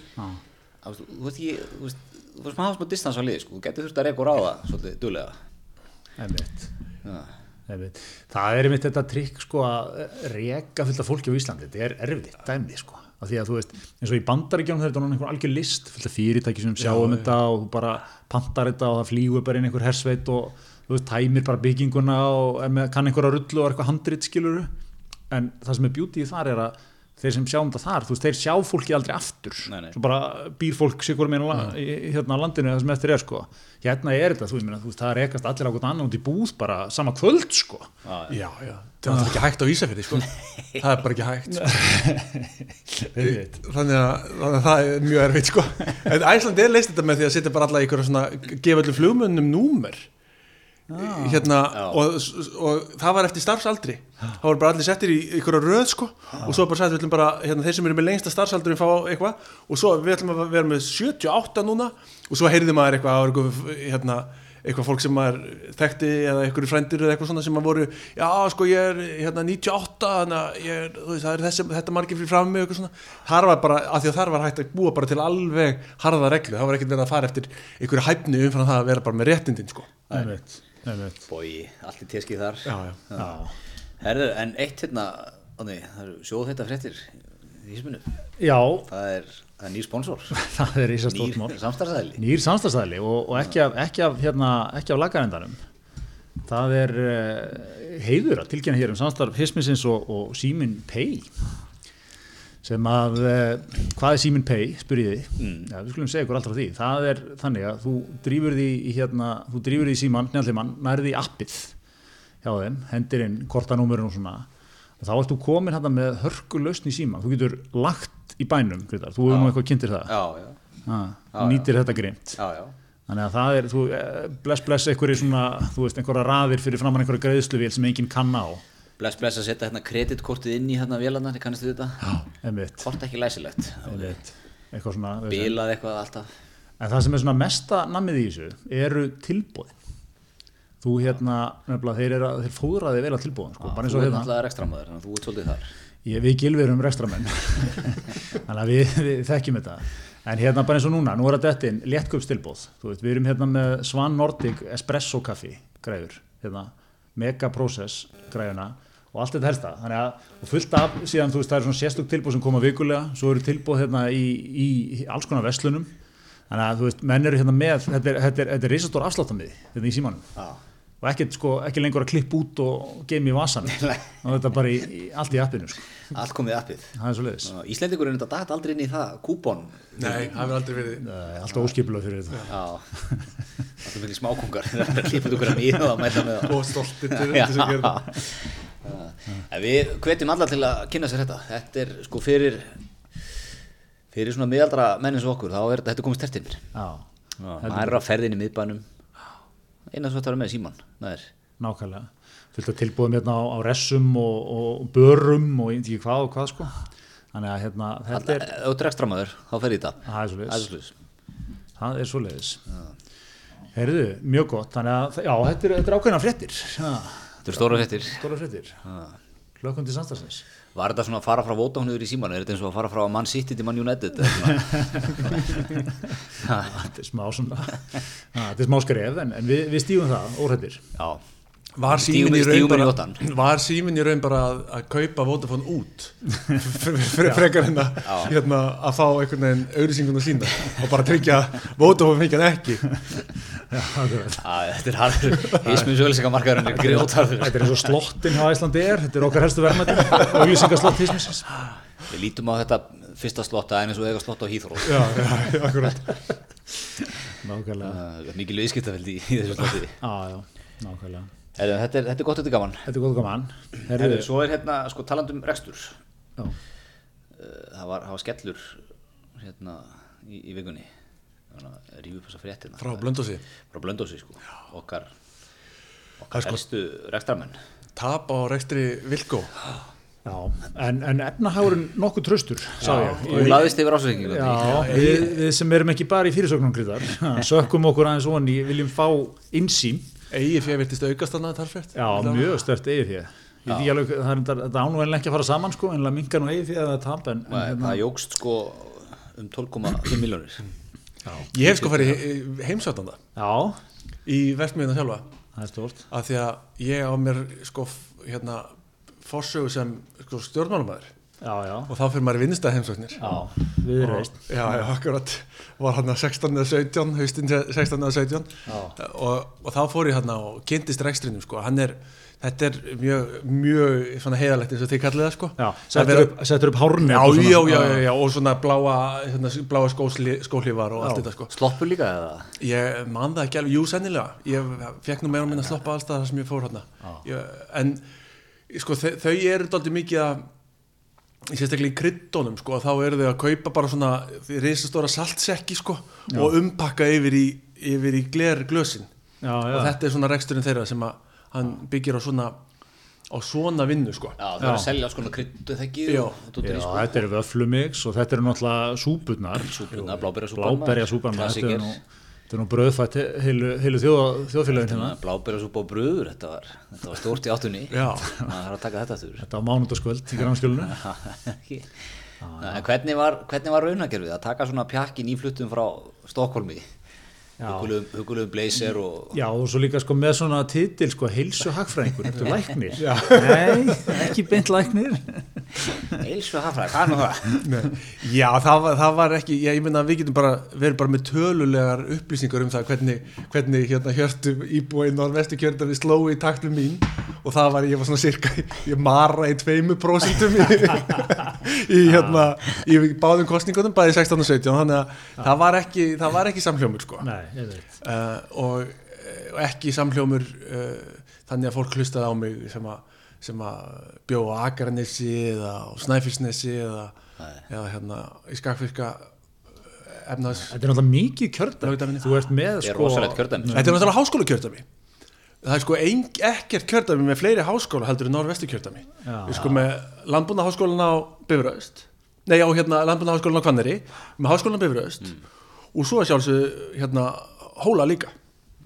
Þú þú veist ekki þú veist, þú veist maður hafa smá distans á lið sko. þú getur þurft að reyka og ráða svolítið duðlega. Það er einmitt þetta trikk sko að reka fullt af fólki á Íslandi, þetta er erfitt dæmi sko, af því að þú veist eins og í bandaríkjónum þetta er núna einhver algjör list fyrirtæki sem sjá um þetta og þú bara pantar þetta og það flýgur bara inn einhver hersveit og þú veist tæmir bara bygginguna og með, kann einhverja rullu og eitthvað handrit skiluru en það sem er beauty þar er að þeir sem sjá um þetta þar, þú veist, þeir sjá fólki aldrei aftur, Nei, nei. svo bara býr fólk sigur í, í hérna á landinu það sem eftir er sko, hérna er þetta þú veist, meina, það rekast allir á hvern annan út í búð bara sama kvöld sko. Já, já, það er ekki hægt á Ísafirði sko. Það er bara ekki hægt sko. Þannig að, þannig að það er mjög erfitt sko. En Æsland er leist þetta með því að setja bara alla í ykkur svona, gefa öllum flugmönnum númer hérna og, og það var eftir starfsaldri. Það voru bara allir settir í ykkur röð sko. Og svo bara sætti við ætlum bara, hérna, þeir sem eru með lengsta starfsaldurinn fá eitthvað. Og svo við ætlum að vera með 78 núna. Og svo heyrði maður eitthvað, hérna, eitthvað fólk sem maður þekkti eða eitthvað frændir eða eitthvað svona sem maður voru já sko ég er hérna 98 þannig að ég er, þú veist, það er þessi, þetta margir fyrir fram mig eitthvað svona, þar var bara af því að þar var hægt að búa bara til alveg harða reglu, það var ekkert verið að fara eftir einhverju hæfni umfram það að vera bara með réttindin sko. Bói, allt í teskið þar. Já, já. Já, Herðu, en eitt hérna Óni, það eru sjóð þetta fréttir í Ísminu, það er, það er nýr sponsor. Það er nýr samstarfsæðli Nýr samstagsæðli og, og ekki af, ekki af, hérna, ekki af lagarendanum það er uh, heiður að tilkynna hér um samstarf Hismisins og, og Simin Pay sem að uh, hvað er Simin Pay, spyrir þið Mm. Já, við skulum segja ykkur alltaf því. Það er þannig að þú drýfur því í hérna, þú drýfur því í síman, njálfimann nærði appið hjá þeim hendir inn kortanúmerun og svona. Og þá ertu komin hérna með hörkulösn í síman þú getur lagt í bænum Grétar. þú hefur nú eitthvað kynntir það. Já, já, ah, Já, nýtir þetta grimt já, já. Þannig að það er, þú, eh, bless bless einhverju svona, þú veist, einhverja raðir fyrir framann einhverja greiðsluvél sem enginn kann á bless bless að setja hérna kreditkortið inn í hérna vélarnar, kannastu þetta einmitt, hvort ekki læsilegt eitthvað svona bilað eitthvað alltaf En það sem er svona mesta namið í þessu eru tilbúðin. Þú hérna, nefnilega, þeir, að- þeir fóðraði vel að tilbúðin, sko, bara eins Þú er hérna. náttúrulega rekstramöður, þannig að þú ert svolítið þar. Ég, við gilvið erum rekstramenn, þannig að við, við þekkjum þetta. En hérna bara eins og núna, nú er að þetta inn léttköpstilbóð. Þú veit, við erum hérna með Svan Nordic Espresso kaffi græður, hérna, Mega Process græðuna og allt þetta helsta. Þannig að, og fullt af, síðan þú veist, það er svona sérstök tilbóð sem koma vikulega, svo eru tilbóð hérna í, í, í alls konar verslunum. Þannig að, þú veist, menn eru hérna með, þetta er, þetta er, þetta er risastór afsláttamiði, hérna í símanum Já. og ekkert sko, ekki lengur að klippa út og geima í vasan og þetta er bara í, í, allt í appinu sko. Allt komið appið. það er er þetta dagt aldrei inn í það, kúpon. Nei, það hefur aldrei verið allt óskipulega fyrir þetta Já. Það er mikið smákungar. Það er og að að við hvetjum alla til að kynna sér þetta. Þetta er sko fyrir fyrir svona miðaldra menn eins og okkur, þá er þetta, komið stertinn. já, Það er á ferðin í miðbænum. Eina sem þetta er með síman. Nákvæmlega fullt að tilbúðum hérna á, á ressum og, og börum og ekki hvað og hvað sko þannig að hérna, þetta er þú ert rekstramöður, þá fer í þetta. það er svo er leiðis er heyrðu, mjög gott þannig að, já, þetta er, er ákveðna fréttir já, Þetta er stóra fréttir. stóra fréttir hlökkum til samstagsins Var þetta svona að fara frá yfir í síman? Er þetta eins og að fara frá Man City til Man United? þetta er smá svona þetta er smá skref en, en við, við stífum það, óhættir Já. Var síminn í í- raun bara, ottan. var síminn í raun bara að, að kaupa Vodafone út Fre- fre- frekar en að, hérna, að fá einhvern veginn auðlýsinguna sína og bara tryggja Vodafone fengið hann ekki já. Á, Þetta er harður. Ísminn söguleikamarkaðurinn er grjótarður. Þetta er eins og slottin hjá Æslandi er, þetta er okkar helstu verðmætti, auglýsingaslott tísmisins. Við lítum á þetta fyrsta slotta en eins og eiga slott á Hýþró. já, já, akkurat Nákvæmlega. Mikil viðskiptafeldi í, í þessu slotti. Já, já, nákvæmlega. Heru, þetta, er, þetta er gott, þetta er gaman. Þetta er góð gaman. Heru, Herðu, svo er hérna, sko, taland um rekstur. já, Uh, það, var, það var skellur hérna í, í vikunni. Rífi upp þessa fréttina. frá Blöndósi Frá Blöndósi, sko. Okkar, Það okkar er sko- helstu rekstramenn. tap á rekstri Vilko já, en, en efnahagurinn nokkuð tröstur, sá ég. Og laðist yfir ásreikingu. Já, við, við sem erum ekki bara í fyrirsögnum gríðar, sökkum okkur aðeins onni, viljum fá insýn. Egið fyrir virtist aukast annað talfrétt Já, mjög stört eigið því. Ég veit ekki alveg, það er ánúenlega ekki að fara saman sko, en mingar nú eigið því að það tap, en, en hérna, Það jógst sko um 12,5 miljónir. Ég hef sko farið heimsvætanda já, í verksmiðina sjálfa. Það er stort. af því að ég á mér sko hérna forsögu sem sko, stjórnmálumæður Já, já, og þá fyrir maður í vinnstæð heimsóknir já, við erum veist. Já, já, akkurat. Var hann að 16 eða 17 haustinn 16 eða 17 Já. og, og þá fór ég hann og kynntist rekstrinum sko, hann er þetta er mjög, mjög svona heiðalegt eins og þið kallið það sko. Já, settur upp, settur upp hárnet Já, já, já, já, já, og svona bláa, hérna, bláa skósli, skólífar og allt þetta sko. Sloppur líka eða? Ég man það ekki alveg, jú sennilega. Ég fekk nú meira og minna að sloppa alls það sem ég fór hérna ég, En sko, þau, þau eru dálítið mikið að sérstaklega í kryddónum sko, þá eru þau að kaupa bara svona risastóra saltsekki sko og umpakka yfir í, yfir í gler glösin. Já, já, og þetta er svona reksturinn þeirra sem að hann byggir á svona á svona vinnu sko. Já, það er að selja sko kryddu þekki Já. já, þetta eru vöflumix og þetta eru náttúrulega súpurnar. Súpuna, bláberjasúpan Bláberjasúpan, þetta Klassiker er nú, þetta er nú bröðfætt heilu, heilu þjóð, þjóðfélagin hérna. Bláberjasúpa og bröður, þetta var, þetta var stórt í áttunni Já. Það er að taka þetta þurr Þetta á mánundaskvöld í grannskjölinu. hvernig var, var raunagerfið að taka svona pjakkin í fluttum frá Stokkólmi Hugulegum blazer og Já, og svo líka sko með svona titil sko, heilsu hagfræðingur, þetta er læknir. Nei, ekki beint læknir. Eilsvu hafræð, hvað er nú það? Já, það var, það var ekki, já, ég meina að við getum bara verið bara með tölulegar upplýsingar um það hvernig, hvernig hérna hjörtu íbúa í norðvestu kjörðan við slói í taktum mín og það var, ég var svona cirka, ég mara í tveimu prósentum í, í hérna, í báðum kostningunum, bæði 16 og 17, þannig að það var ekki, það var ekki samhljómur, sko. Nei, veit. Uh, og, og ekki samhljómur uh, þannig að fólk hlustaði á mig sem að sem að bjóða á Akarnesi eða á Snæfellsnesi eða, eða hérna í skakfyrka efnaðs Þetta er náttúrulega mikið. Lögdæminu. Þú ert með er sko... Þetta er náttúrulega háskóla kjördæmi Það er sko ein, ekkert kjördæmi með fleiri háskóla heldur en norðvestu kjördæmi Já. Við sko með landbúna háskólan á Bifröst Nei, á hérna landbúna háskólan á Hvanneri með háskólan á Bifröst og svo sjálfsög hérna hóla líka.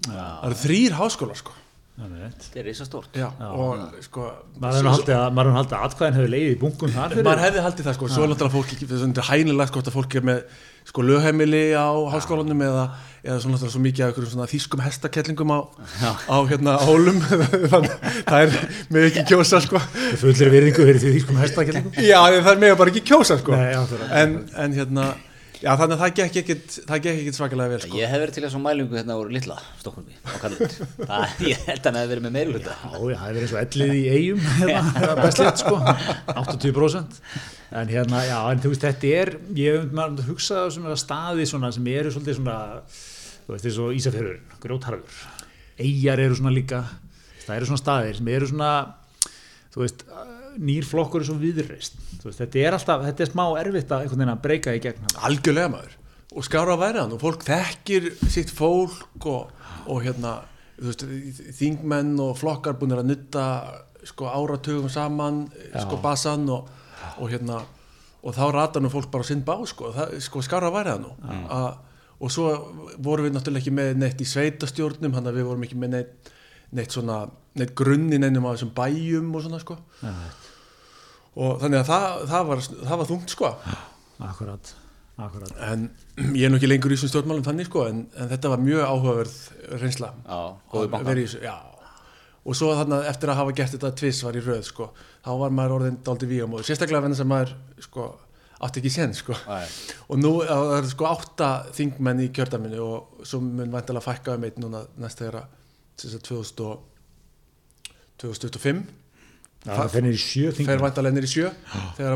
Það eru þrýr háskólar sko. Þetta er risastórt. Já, og sko maður hefur haldið að, maður hefur haldið að atkvæðin hefur leiðið í bunkum þar fyrir. Maður hefði haldið það sko, svo er náttúrulega fólk ekki, það er hænilegt sko að fólk er með sko lögheimili á háskólanum eða, eða svo náttúrulega svo mikið af einhverjum svona þýskum hestakellingum á, á hérna hólum. Þannig að það er með ekki kjósa sko. Fullir virðingu fyrir því sko hestakellingum. Já, en það er með bara ekki kjósa sko. Nei, en, en hérna já, þannig að það gekk það ekkit svakalega vel sko. Ég hef verið til þess að mælingu hérna úr Lilla, Stokkólmi, á Kallut. Það, ég held að hann hefði verið með meiri hluta. Já, já, það er verið eins og ellið í eigum hérna, það er best létt sko. 80% en hérna, já, en þú veist, þetta er ég hef maður hugsað sem er staði svona, sem eru svolítið svona þú veist, eins og Ísafjörður, grjótharfur eigjar eru svona líka. Það eru svona staðir sem eru svona þú veist, nýr flokkur er svo viðreist, þetta er alltaf þetta er smá erfitt að einhvern veginn að breyka í gegn algjörlega maður. Og skára að væri hann og fólk þekkir sitt fólk og, og hérna veist, þingmenn og flokkar búinir að nutta sko áratugum saman sko basan og, og hérna og þá rata nú fólk bara sinn bá sko, það, sko skára að væri hann nú. A, og svo vorum við náttúrulega ekki með neitt í sveitastjórnum hann að við vorum ekki með neitt, neitt svona neitt grunni neinum á þessum bæjum og svona sko og þannig að það, það, var, það var þungt sko. Akkurat, akkurat. En ég er nú ekki lengur í þessum stjórnmálum þannig sko en, en þetta var mjög áhugaverð reynsla. Já, góði banka. í já. Og svo þannig að eftir að hafa gert þetta tviss var í röð sko, þá var maður orðin dálítið vígamóður, sérstaklega venn að maður sko, átti ekki sen sko. Nei. og nú það er sko átta þingmenn í kjördaminu og svo mun vantilega fækka um eitt núna næst þegar að sem sagt 2000 og 2025 Já, það finnir í sjö fer þingum vantilega nýr í sjö þegar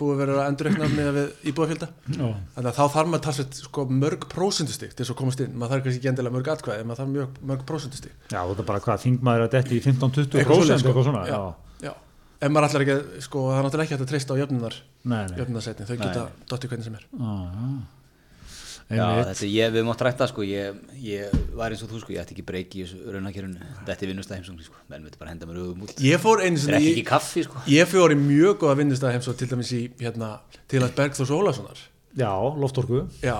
búið að endurreikna með við íbúafjölda Já. þannig að þá þarf maður talsveit sko, mörg prósentustig til þess að komast inn maður þarf kannski ekki endilega mörg atkvæði en maður þarf mörg, mörg prósentustig Já, þetta er bara hvað, þingmaður að detti í 15-20% Eitthvað svoleiðis, sko. svona, Já. já. ef maður allar ekki sko, það er náttúrulega ekki hægt að treysta á jöfnunar jöfnunarsætni, þau geta dotti hvernig sem er Já, já. Já, þetta ég, við mátt rætta sko, ég, ég var eins og þú sko, ég ætti ekki breyki í þessu raunakjörunu, þetta er vinnustæð heimsókn sko, menn veit bara henda mér auðvum út. ég fór einu Þetta er sinni ekki í, kaffi sko. ég fór í mjög góða vinnustæð heimsók til dæmis í hérna, til að Bergþórs Ólasonar. Já, loftorku. Já,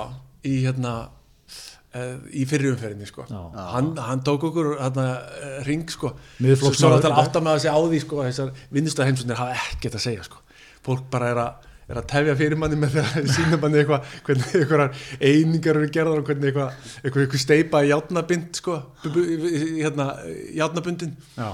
í hérna uh, í fyrri umferðinni sko. Hann, hann tók okkur hérna, uh, ring sko. Svo náttúrulega já. átta með að segja á því sko að þessar vinnustæð heimsóknir hafa ekkert að segja sko. Fólk bara er að er að tefja fyrir manni með því að sína manni eitthvað hvernig einhverjar einingar eru gerðar og hvernig eitthvað, eitthvað, eitthvað steipa í játnabind sko, hérna, játnabundin Já,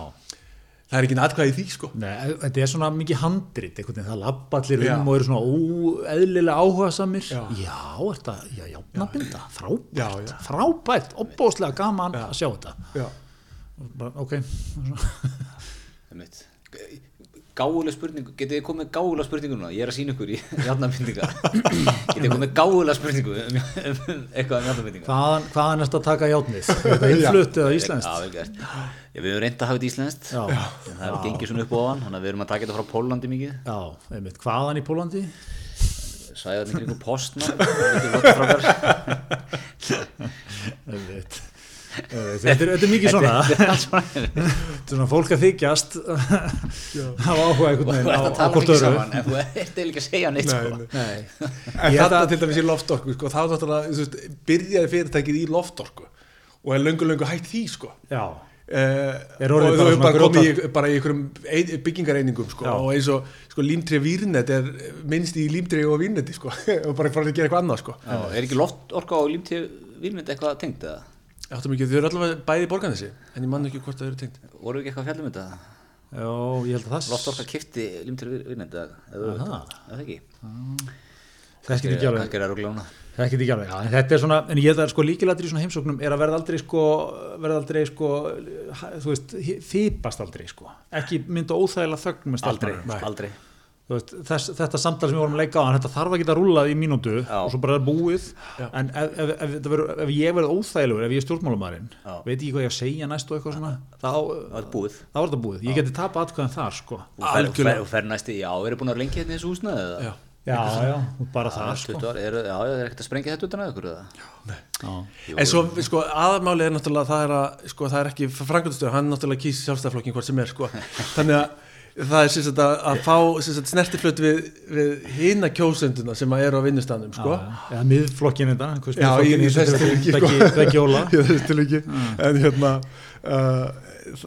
það er ekki atkvæði í því sko. Nei, þetta er svona mikið handrit einhvern veginn, það labba allir Já. um og eru svona óeðlilega áhuga samir Já. já er þetta, já, játnabinda frábært, Já, já. frábært, opbóðslega gaman að sjá þetta. Já, ok, Einmitt. Gáuleg spurningu, getið þið komið gáulega spurningu núna? Ég er að sína ykkur í játnabindinga. getið þið komið gáulega spurningu um, um eitthvað um játnabindinga? hvaðan, hvaðan er þetta að taka er þetta innflutt eða íslenskt Já, vel gert. Já, við höfum reynd að hafa þetta íslenskt, en það hefur gengið svona upp á hann, þannig að við erum að taka þetta frá Pólandi mikið. já, einmitt, hvaðan í Pólandi Svæðarnir kringu postna, þetta er Einmitt. þetta er, þetta er mikið svona þetta er svona fólk að þykjast hafa áhuga einhvern Þú veginn ert á, að á tala hvort saman, en þú ert eiginlega ekki að segja neitt, Nei, sko. en þetta til dæmis í loftorku sko, þá þú veist, byrjaði fyrirtækið í loftorku og er löngu löngu hægt því sko já, Uh, Er og þú bara hefur bara komið bara í einhverjum ein, byggingareiningum sko, og eins og sko, límtrið vírnet er minnst í límtrið og vírneti sko, og bara fara að gera eitthvað annað sko. Já, er ekki loft orka og límtíð vilmynd eitthvað tengt eða? Ekki, þau eru allavega bæði í borganessi en ég man ekki hvort það eru tengt Voru ekki eitthvað að fjalla um þetta? já, ég held að það Loft orka kifti límtíð vilmynd eða? eða Aha. eða ekki? Ekki alveg það. Þekkir ekki alveg, já, en þetta er svona en ég held að sko líkilættir í svona heimsóknum er að verða aldrei sko, verða aldrei sko þú veist, þýpast aldrei sko ekki mynda óþægilega þögn með Aldrei, stelpnum aldrei. Veist, þess, þetta samtal sem við vorum að leika á þetta þarf að rúlað í mínútu Já. og svo bara er búið Já. en ef, ef, ef, ef, veru, ef ég verð óþægilegur ef ég er stjórnmálumarinn, Já. veit ekki hvað ég að segja næst og eitthvað svona þá, er búið. þá er þetta búið, ég geti tapað atkvæðan þar sko Og fer, næsti, já, eru búin að vera lengi hérna í þessu húsna eða? Já. já, já, bara það Já, sko 20 ár, eru, já, það er ekkert að sprengja þetta utan að ykkur eða? já. Jú, En svo, sko, aðalmáli er náttúrulega það er, að, sko, það er ekki frangastöð, hann náttúrulega kýs sjálfstæðflokkin hvort sem er, sko. Þannig að það er sagt að, að fá sem sagt snertiflöt við, við hina kjósenduna sem að eru á vinnustafnum sko. eða miðflokkin þetta Já, miðflokkinn þess til ekki í þess til ekki en hérna uh,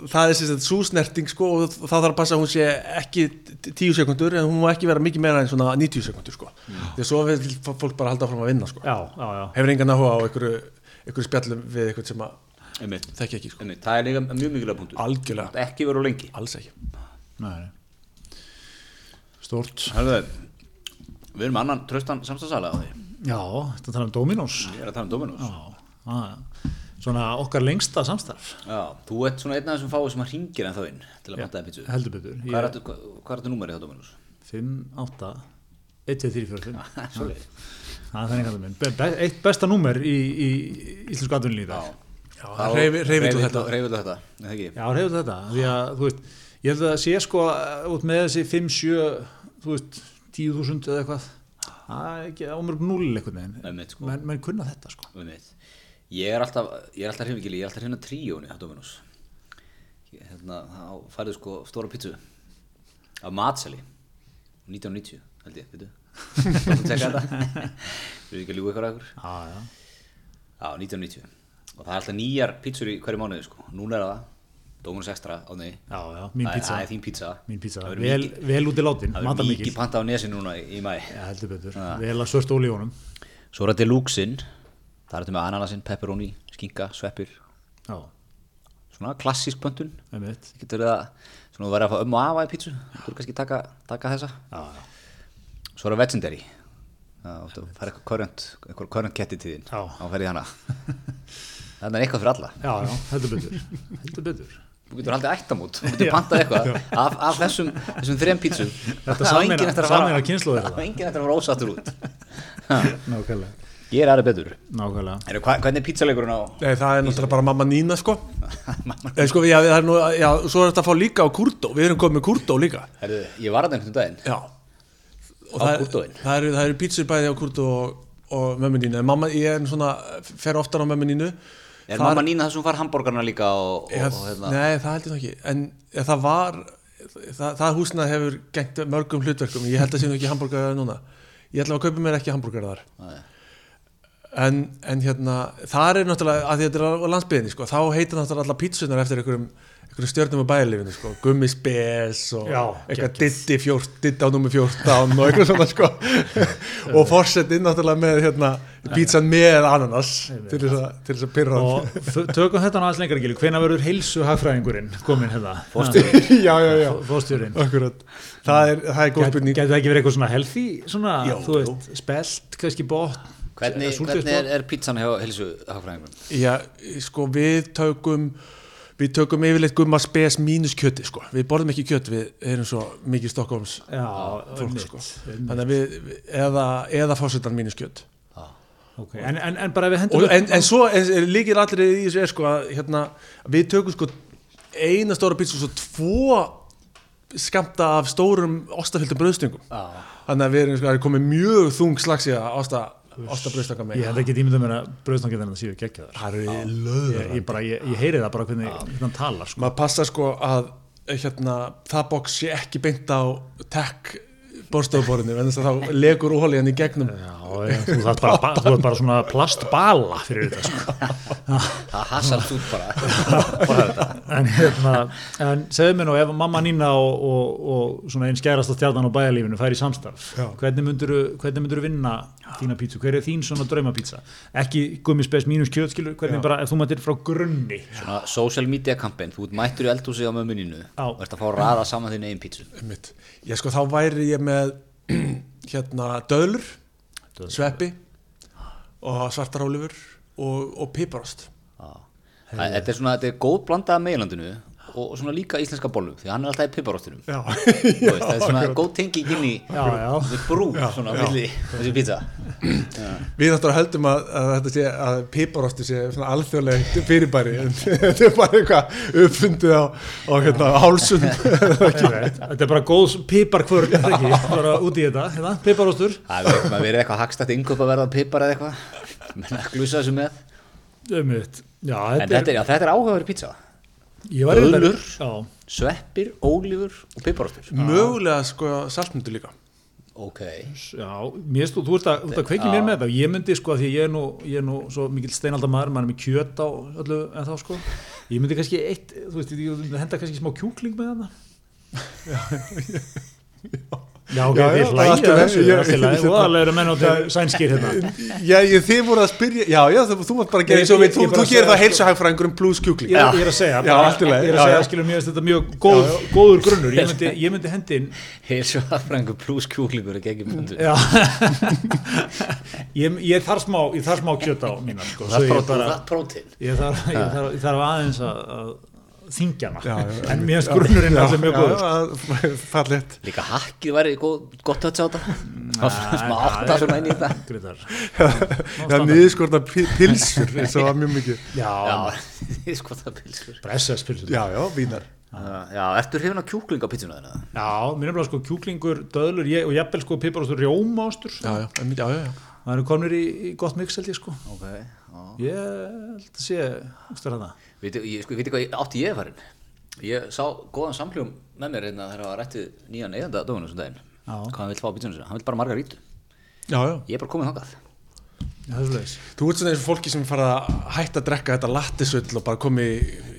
það er sagt svo snerting sko, og það þarf að passa að hún sé ekki t- 10 sekundur en hún má ekki vera mikið meira en svona 90 sekundur sko. því að svo vil fólk bara halda fram að vinna sko. já, já, já, hefur engan áhuga á einhverju, einhverju spjallum við einhvern sem að einmitt, þekki ekki sko. einmitt, það er líka mjög mikilvæg punktur. Algjörlega, ekki verið lengi. Alls ekki. Stort við erum annan tröstan samstagsala á því. Já, þetta tala um Dominos? Ég er að tala um Dominos. Já, já. svona okkar lengsta samstarf. Já, þú ert svona einn af þessum fáið sem að ringir en þá inn til að panta það pítsu heldur betur. Hvað er þetta- er þetta númerið hjá Dominus? 5, 8 1, 2, 3, 4, 5 Svoleiðis. það er að Be be eitt besta númer í, í íslensku atvinnulífi. Í dag Já, þú þetta? Reyfið þetta, ekki? Já, reyður þetta, því að, þú veist, ég held að það sé sko út með þessi 5, 7, þú veist, 10.000 eða eitthvað, það er ekki ámörg 0 einhvern veginn, Einmitt, sko. menn, menn kunna þetta sko. Einmitt. Ég er alltaf, ég er alltaf hrifingili, ég er alltaf hrifin að tríóni á Dominus Ég, hérna, þá færðu sko stóra pítsu af matseli 1990, held ég, veitu. Þú erum ekki að ljúga ykkur að ykkur. Já, já, Já, 1990 Og það er alltaf nýjar pítsur í hverju mánuði sko. Núna er það, Dominus Extra á mín Það er- pizza, Það er þín pizza. Pizza, Það vel, vel út í látin, Það matar mikið panta á nesi núna í, í mæ betur, Já. vel að svört ólíunum, Svo er það deluxe-in. Það er þetta með ananasinn, pepperoni, skinka, sveppir. Já, Svona klassísk pöntun. Það getur verið að Svona þú verður að fá ömmu og afa í pítsu. Þú verður kannski taka, taka þessa. Já, Svo er það legendary Það að fara eitthvað current Eitthvað ketti tíðin Já. Þá fer ég hana. Það er eitthvað fyrir alla. Já, já, heldur betur, heldur betur. Þú getur haldið ættamót. Þú getur pantað eitthvað af, af þessum, þessum þrem pítsum. Þetta Það á enginn eftir að fara- Það á enginn eftir að fara ósattur út. Nákvæmlega, Ég er aðra betur. Nákvæmlega, Heru, hva, Hvernig er pítsaleikurinn á Nei, það er náttúrulega bara mamma Nína sko. Eða, sko, já, það er nú, já, svo er þetta að fá líka á Kurdo við erum komið með Kurdo líka. Heru, Ég var að einhvern daginn. Já. Og það, er- það eru, það eru pítsur bæði á Kurdo og, og mömmu Nínu. Mamma, ég er svona, fer oftar á mömmu Nínu Er Þar- mamma Nína þessum far hambúrgarna líka og, og, og hérna? Nei, það held ég ekki. En það var Það, það húsnað hefur gengt mörgum hlutverkum. Ég held að sé nú ekki hambúrgar núna. Ég ætla að kaupa mér ekki hambúrgar þar. Nei. en, en hérna Það er náttúrulega, að þetta er á landsbyðinni sko, Þá heitir náttúrulega alla pítsunar eftir einhverjum stjörnum á bæjarlifinu sko, Gummi Spes og Já, eitthvað Diddi á nummer 14 og eitthvað svona sko. Og fórsetinn náttúrulega með hérna, pítsan með ananas til þess að, til þess að pyrra og tökum þetta aðeins lengra gílu, hvena verður heilsu hagfræðingurinn komin hérna? já, já, já, akkurat. Það er, það er góð spurning. Gæti það ekki verið eitthvað svona healthy, svona, Jó, þú veist, spelt, kannski bótt, Hvernig, hvernig er, er pítsan hjá helsu hagfræðingum? Já, sko við tökum við tökum yfirleitt gumma spes mínus kjöti sko, við borðum ekki kjöt við erum svo mikið Stokkóms já, fólk sko. þannig að við, eða, eða fórsetan mínus kjöt. Ok, en, en, en bara við hendum og, en, en svo líkir allir í þessu er sko að hérna, við tökum sko eina stóra pítsu svo tvo skamta af stórum ostafyldum bröðstöngum þannig að við erum sko, það er komið mjög þung slags í að osta, osta bröðstöngum með ég hef ekki tímið að mér að bröðstangið þannig að séu geggjaðar það eru ég, löður ég, ég, ég heyri það bara hvernig, hvernig hann talar sko. maður passa sko að hérna, það box sé ekki beint á tech borstofuborinu en þess að þá legur ólíðan í gegnum Já, ég, þú þarf bara, þú bara svona plastbala fyrir þetta sko. Það hasalt út bara en, hérna, en segðu mér nú ef mamma Nína og, og, og svona einn skærasta stjarnan á bæjarlífinu fær í samstarf Já. hvernig myndur hvernig myndirðu vinna þína pítsu, hver er þín svona draumapítsa ekki gummi spes mínus kjöt skilur hvernig Já. bara, ef þú mættir frá grunni Svona social media campaign, þú mættur í eldhúsi á mömmuninu Já. og ert að fá að raða saman þín eigin pítsu ég sko þá væri ég með hérna döðlur sveppi og svartarólifur og, og piparost. Það- Þetta er svona, þetta er góð blanda af meilandinu og svona líka íslenska bollum því hann er alltaf í piparostinum já, Þú veist, það er svona góð tengi inn í Já, já. þessi brú svona milli þessi pizza. Við náttúrulega höldum að, að þetta sé að piparosti sé svona alþjóðlegt fyrirbæri. En þetta er bara eitthvað uppfundið á, á hérna hálsum. Þetta er bara góð piparkvörn bara út í þetta. Hérna, piparostur Það er eitthvað verið eitthvað hagstætt innkaup að verða pipar eða eitthvað. Menn að glusa þessu með. Einmitt. já, en þetta er, er áhugaður pizza Já, Sveppir, ólífur og piparostur. Mögulega sko saltmyndu líka. Ok. Já, mér stu, þú ert að, að kveiki mér með þetta ég myndi sko að því ég er nú, ég er nú svo mikill steinaldamaður, maður er með kjöt á öllu en þá sko, ég myndi kannski eitt, þú veist, ég myndi henda kannski smá kjúkling með hana Já, Já, þið já, hlægja allt í lagi, þessu, ég- ég- og alveg eru menn á til sænskir hérna. Já, ég, þið voru að spyrja, já, já, þú, þú mátt bara gera Ég- eins og ég- við, þú, ég gerir það heilsuhagfræðingurum plus kjúkling. Ég, er- ég er að segja, Já, bara, allt í lagi, ég er já, að segja, já. skilur mér finnst þetta mjög góð, góður grunnur, ég myndi, ég myndi hendin Heilsu aðfrængu pluss kjúklingur er geggjum pundu Já. Ég, ég þarf smá ég þarf smá kjöt á mína sko, Það er ég, ég, ég, þarf, ég þarf aðeins að, að þingja hana Já, já, en mér finnst grunnurinn allir mjög góður. Fallegt. Líka hakkið væri góð, gott að sjá þetta. Smá átta svona inn í þetta. Grétar. Já, niðurskorta pilsur eins og var mjög mikið. Já, sko það pilsur bressaspilsur Já, já, vínar. Já, ertu hrifin á kjúklingapizzuna þarna? já, mér er bara sko kjúklingur, döðlur ég, og jafnvel sko piparostur, rjómaostur. Já, já, einmitt, já, já, já. Það eru komnir í, í gott mix held ég sko. Ég held að sé, veist það Veitu, ég, sko, veitu hvað átti ég farin? Ég sá góðan samhljóm með mér hérna þegar það var rættið nýjan eiganda dögunum sem daginn Já. Hvað hann vill fá á pizzunum sinna, hann vill bara margarítu Já, já Ég er bara komið svoleiðis Þú ert svona eins og fólki sem fara að hætta að drekka þetta lattisöll og bara komi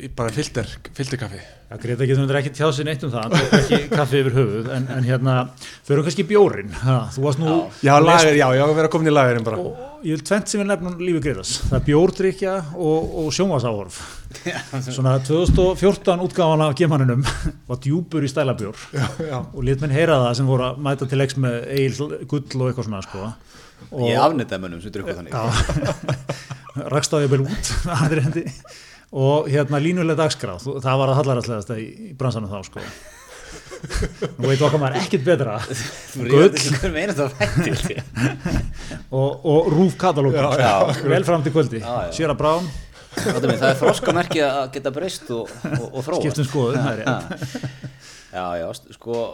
í bara filter, filterkaffi. Já, Greta getur þetta ekki tjáð sér neitt um það, ekki kaffi yfir höfuð, en, en hérna, þau eru kannski bjórin, ha, þú varst nú, Já, lager, já, já, vera komin í lagerinn bara. Og ég vil tvent sem við nefnum lífi Gretas, það er bjórdrykja og, og sjónvasáhorf. Svona 2014 útgáfan af gemaninum var djúpur í stælabjór Já, já. Og lit menn heyra það sem voru að mæta til leiks með eil, gull og eitthvað svona, sko. Og, Ég afnitaði mönnum sem drukku þannig. Já, rakstaði vel út aðri hendi. Og hérna línulega dagskráð, það var að hallaræslegast í, í bransanum þá sko. Nú veit okkar maður ekkert betra. Þú gull. reyður þessi hver meina það vætti og, og rúf katalógun já. vel fram til kvöldi, sér að brán Það er þroskamerki að geta breyst og, og, og þróa skiptum skoðu, er Já, já, sko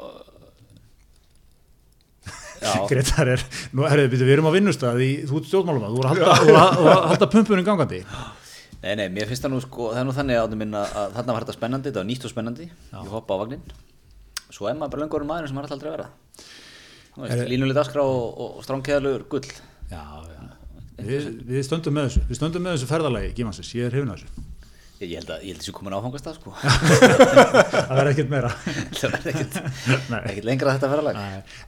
Gretar er, nú er við erum á vinnustað í, þú ert stjórnmálum þú voru að halda, að, að pumpunum gangandi. Nei, nei, mér finnst það nú sko, það er nú þannig að, að þarna var þetta spennandi, þetta var nýtt og spennandi. Ég hoppa á vagnin svo er maður bara lengur maður sem maður ætla aldrei að veist, línuleg dagskrá og, og, strángkeðalur gull. Já, já. Við, við stöndum með þessu, við stöndum með þessu ferðalagi Gimansis, ég er hefinn á þessu ég, held að ég held að þessu komin áfangast það sko. Það verður ekkert meira. Það verði ekkert, lengra þetta ferðalag.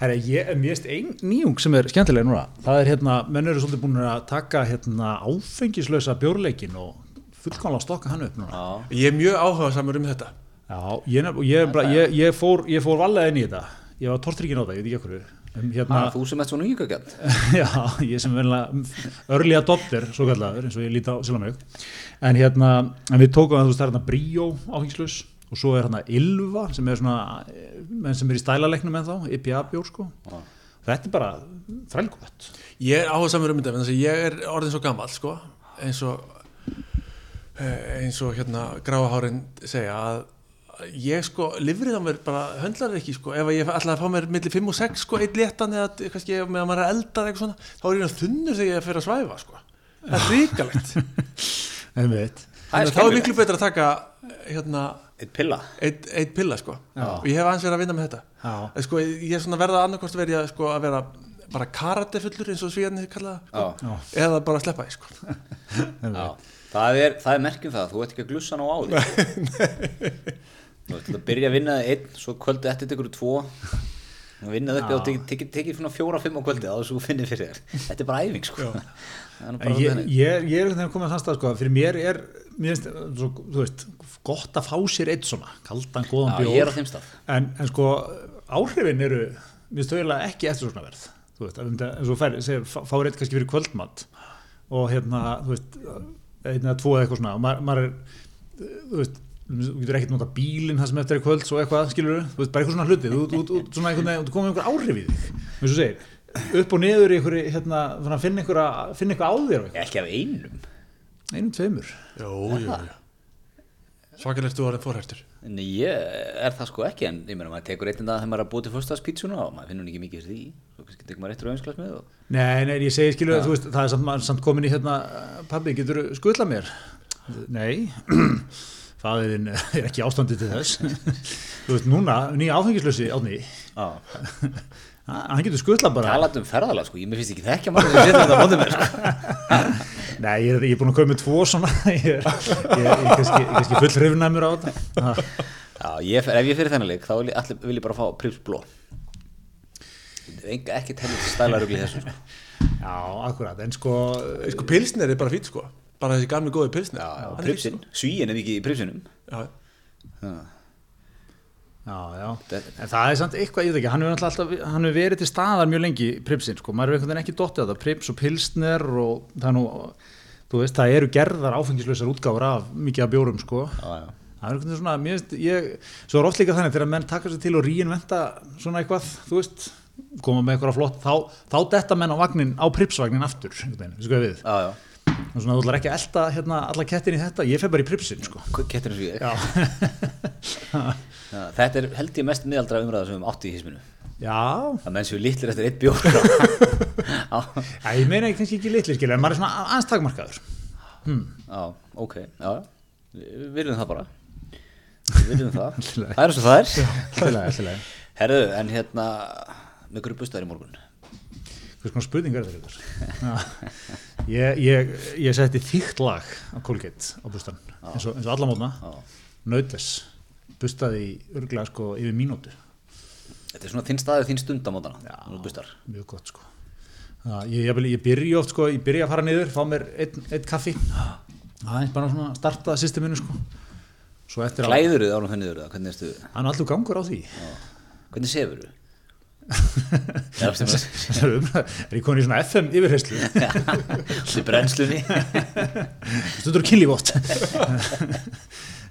Herra, ég, mér veist ein nýjung sem er skemmtilega núna, það er hérna, menn eru svolítið búin að taka hérna áfengislausa bjórleikin og fullkomlega stokka hann upp núna. Já, Ég er mjög áhuga samur um þetta. Já, ég, ég, bara, ég, ég fór, ég fór valega inn í þetta, ég var tortryggin á það, ég veit ekki okkur, um, hérna, þú sem ert svo nýjögagjönd já, ég sem verðilega early adopter, svo kallaður, eins og ég líti á sjálf mig, en hérna, en við tókum að þú veist, það er hérna Bríó áfengislaus og svo er hérna Ylva sem er svona, eh, menn sem er í stælaleiknum en þá, IPA bjór sko, Já. þetta er bara frælgótt. Ég er áhuga samur um þetta vegna þess að ég er orðin svo gammal sko, eins og eh, eins og hérna gráahárin segja að ég sko, livrið á mér bara höndlar ekki sko, ef ég ætla að fá mér millir 5 og 6 sko, eitt léttan eða kannski ef meðan maður er eldar eitthvað svona, þá er ég að þunnur þegar ég fer að svæfa sko, það er ríkalegt er þá er miklu betra að taka hérna eitt pilla. eitt, eitt pilla sko. Já. og ég hef aðeins verið að vinna með þetta. Já. En, sko, ég er svona verða annarkost verið að, sko, að vera bara karatefullur eins og svíjarnir kalla það sko, Já. eða bara sleppa því sko. Já, það er, það er merkjum það, þú ert ekki að glussa ná á því Þú ert að byrja að vinna það einn, svo kvöldi eftir tekur þú tvo. Og vinnaði upp og tekið teki, svona fjóra, fimm á kvöldi að þú finnir fyrir þér. Þetta er bara æfing sko. Bara En ég, ég, ég er þegar komið að þann stað sko, fyrir mér er, mér finnst, svo, þú veist, gott að fá sér eitt svona, kaldan, góðan Já, bjór. ég er á þeim stað. En, en sko, áhrifin eru, mér finnst þau ekki eftir svona verð, þú veist, eins og fær, segir, fá- fáir eitt kannski fyrir kvöldmatt og hérna, þú veist, einn eða tvo eða eitthvað svona, og maður er, þú veist, þú getur ekkert nota bílinn það sem eftir er kvölds og eitthvað, skilur þú veist, bara eitthvað svona hluti, þú, þú, þú, svona einhvern veginn, þú komið einhver áhrif í þig, eins og segir, upp og niður í einhverju, hérna, svona, finna einhverja, finna eitthvað á þér og eitthvað. Ekki af einum. Einum tveimur. Jú Svakalegt þú orðin fórhættur En ég er það sko ekki en ég meina maður tekur eitt en það þegar maður er að búið til fyrstagspítsuna og maður finnur nú ekki mikið því. Svo kannski tekur maður eitt rauðinsglas með og Nei, nei, ég segi skilu, þú veist, það er samt, samt komin í hérna, pabbi, getur þú skutlað mér? Nei, fæðin er ekki ástandi til þess. Þú veist, núna, nýja áfengislösi átni, Já. hann getur skutla bara. Talandi um ferðalag sko, ég mér finnst ekki þekkja maður sem setur þetta á mér sko. nei, ég er, ég er búin að koma með tvo svona. Ég er, ég, ég kannski, kannski full hrifnaður á þetta. Ha, Já, ef ég fyrir þennan leik þá vil ég, allir, vil ég bara fá Prips Bló. Ekki tellir stælarugli þessu sko. já, akkurat, en sko Sko pilsner er bara fýtt sko Bara þessi gamli góði er fínn, Pripsin, svíin er ekki í Pripsinum. Já, Já. Já, en það er samt eitthvað, ég veit ekki, hann hefur alltaf, hann hefur verið til staðar mjög lengi, Pripsin, sko, maður hefur einhvern veginn ekki dottið á það, Prips og Pilsner og það er nú, þú veist, það eru gerðar áfengislausar útgáfur af mikið af bjórum, sko, Já, já. það er einhvern veginn svona, mér veist, ég, svo er oft líka þannig, þegar menn taka sér til og reinventa svona eitthvað, þú veist, koma með eitthvað flott, þá, þá detta menn á vagnin, á Pripsvagnin aftur, einhvern veginn, við sko við, Já, já, og svona, þú ætlar ekki að elta hérna alla kettin í þetta, ég fer bara í Pripsin, sko. kettir eins og ég Já, Þetta er held ég mest miðaldra umræða sem við höfum átt í hisminu já, Það menn séu litlir eftir eitt bjór. Já, ég meina kannski ekki litli skilja, en maður er svona aðeins takmarkaður. já, ok. Já, við viljum það bara. Við viljum það. Það er eins og það er. Herðu, en hérna með hverju bustaður í morgun Hvers konar spurning er þetta? Já. Ég, ég, ég setti þýtt lag á Colgate á bustan, eins og, og alla mótna, Já. nautless, bustaði örglega sko yfir mínútu. Þetta er svona þinn staður, þín stund á mótana Já. Mjög gott sko. Já, ég, ég, ég byrja oft sko, ég byrja að fara niður, fá mér einn, einn kaffi, aðeins bara svona starta systeminu sko. Klæður þið ánum þenni þurra, hvernig erstu hann er allur gangur á því. Hvernig sefur þú? Að Það er umræð- er ég komin í svona FM yfirheyslu, Í brennslunni stundur kynlífótt.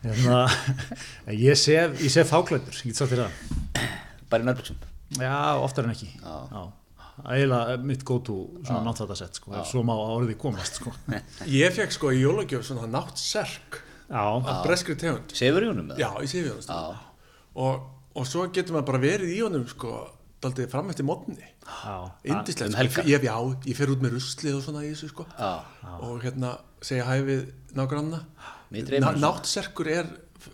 Hérna, ég sef, ég sef fáklættur, ég get sagt þér það. Bara í nærbuksum Já, oftar en ekki. Já. Ægilega mitt go-to svona náttúrtasett, sko, ef svo má orðið komast, sko. Ég fekk sko í jólagjöf svona nátt serk Já, af breskri tegund Sefur í honum? eða? Já, í Já. og, og svo getur maður bara verið í honum sko daldið fram eftir mótni já. Indislegt, um sko. ég, já, ég fer út með ruslið og svona í þessu sko Já, og hérna segja hæ við nágranna svona. Náttserkur er,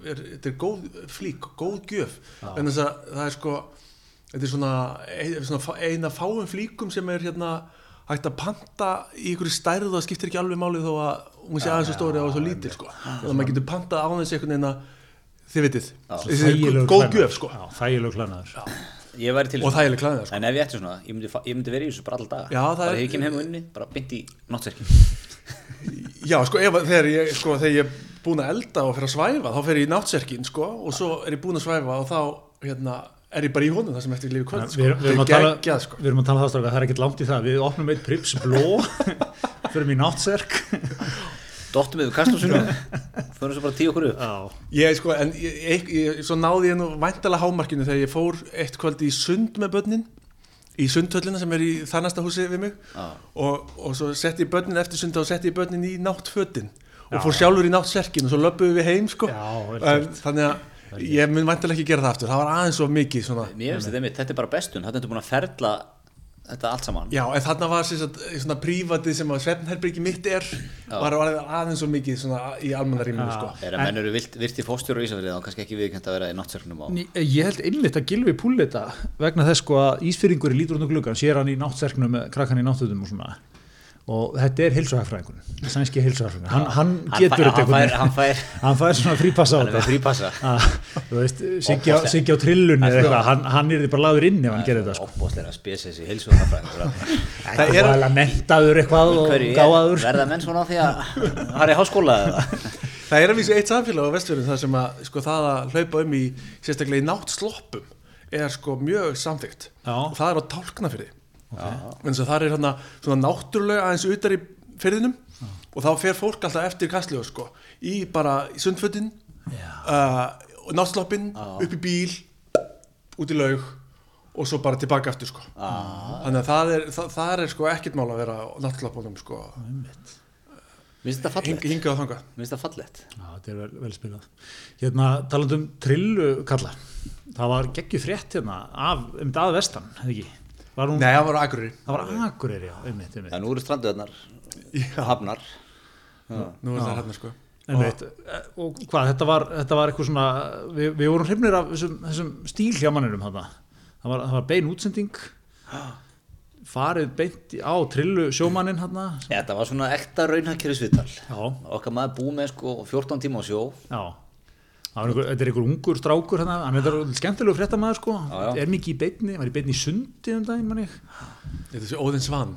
er, þetta er góð flík, góð gjöf en þess að það er sko þetta er svona, ein, svona fá- ein af fáum flíkum sem er hérna hægt að panta í ykkur stærð og það skiptir ekki alveg máli þó að hún sé aðeins svo stóri og svo lítil sko. þannig að maður getur pantað á þess einhvern veginn að þið vitið, þessi Þægilegur góð gjöf sko. Já, þægilegur klæðnaður. Ég væri til og þægileg klæðið sko. En ef ég ætti svona, ég myndi, ég myndi vera í þessu bara alltaf daga Já, það Bara er- ég kem heim og inni, bara byndi í náttserki Já, sko, ef, að- þegar, ég, sko, þegar ég er búin að elda og fer að svæfa þá fer ég í náttserkin sko, og svo er ég búin að svæfa og þá hérna, er ég bara í honum það sem eftir lífi kvöld sko. Við erum- við erum að tala- geggjað, sko. við erum að tala um það stráka, það er ekkert langt í það við opnum eitt Prips bló fyrir mér náttserk Dottum við kastlúsinu Förum svo bara tíu okkur Ég, sko, en ég, ég, svo náði ég nú væntalega hámarkinu þegar ég fór eitt kvöld í sund með börnin í sundhöllina sem er í þannasta húsi við mig. Já. og, og svo setti ég börnin eftir sunda og setti ég börnin í náttfötin. Og fór sjálfur í náttserkin og svo löpuðum við heim sko. Já, þannig að ég mun væntalega ekki gera það aftur. Það var aðeins svo mikið svona. Mér finnst þetta þetta er bara bestun. Þetta er búin að ferla þetta allt saman Já, en þarna var sem sagt, svona prívatið sem að svefnherbyrgi mitt er var var aðeins svo mikið svona í almannaríminu Já. sko. Er að menn eru virt, virti fóstjóru í Ísafrið þá kannski ekki viðkjönd að vera í náttserknum á Ný- ég held einmitt að Gilvi púlita vegna þess sko að Ísfyrringur lítur út um gluggan, sér hann í náttserknum með krakkan í náttutum og svona og þetta er heilsuhagfræðingur, sænski heilsuhagfræðingur hann, hann Hann getur þetta hann fær- einhvern hann fær- veginn. hann fær svona frípassa á Hann þetta. frípassa Ah, þú veist, Siggi á, trillunni eða eitthvað, hann, hann er því bara laður inn ef hann gerir þetta sko. Óbóðslega spesa þessi heilsuhagfræðingur Það er alveg mentaður eitthvað og gáðaður verða menn svona á því að það er í háskóla eða? Það er að vísa eitt samfélag á vestfjörðum það sem að sko, það að hlaupa um í sérstaklega í náttsloppum er sko mjög samþygt Já. og það er á tálknafyrði en þess að það er hérna svona náttúrulega aðeins utar í fyrðinum og þá fer fólk alltaf eftir kastljós sko. Í bara í sundfötin uh, og náttsloppin upp í bíl út í laug og svo bara tilbaka aftur sko. Þannig að það er, það, það er sko ekkert mál að vera á náttslopunum sko. Mér finnst þetta Hing, fallegt hingað og þangað. Mér finnst þetta fallegt. Já, þetta er vel, vel spilað. Hérna, talandum trillu kalla, það var geggju frétt hérna af, um að vestan, hefði ekki? Var hún, Nei, það var aðgurri það var akureyri, já, einmitt, einmitt. Já, nú eru stranduðarnar hafnar. Já. Nú er það hérna sko. Einmitt, og hvað, þetta var, þetta var eitthvað svona, við, við vorum hrifnir af þessum, þessum stíl hjá manninum þarna. Það var, það var bein útsending, farið beint í- á trillu sjómannin þetta var svona ekta raunhagkerfisvital Já, okkar maður búið með sko 14 tíma á sjó. Já. Það þetta er einhver ungur strákur hérna, hann er skemmtilegu fréttamaður sko, Já, já. er mikið í beinni, var í beinni í sundi um daginn manni. Þetta er þessi Óðinn Svan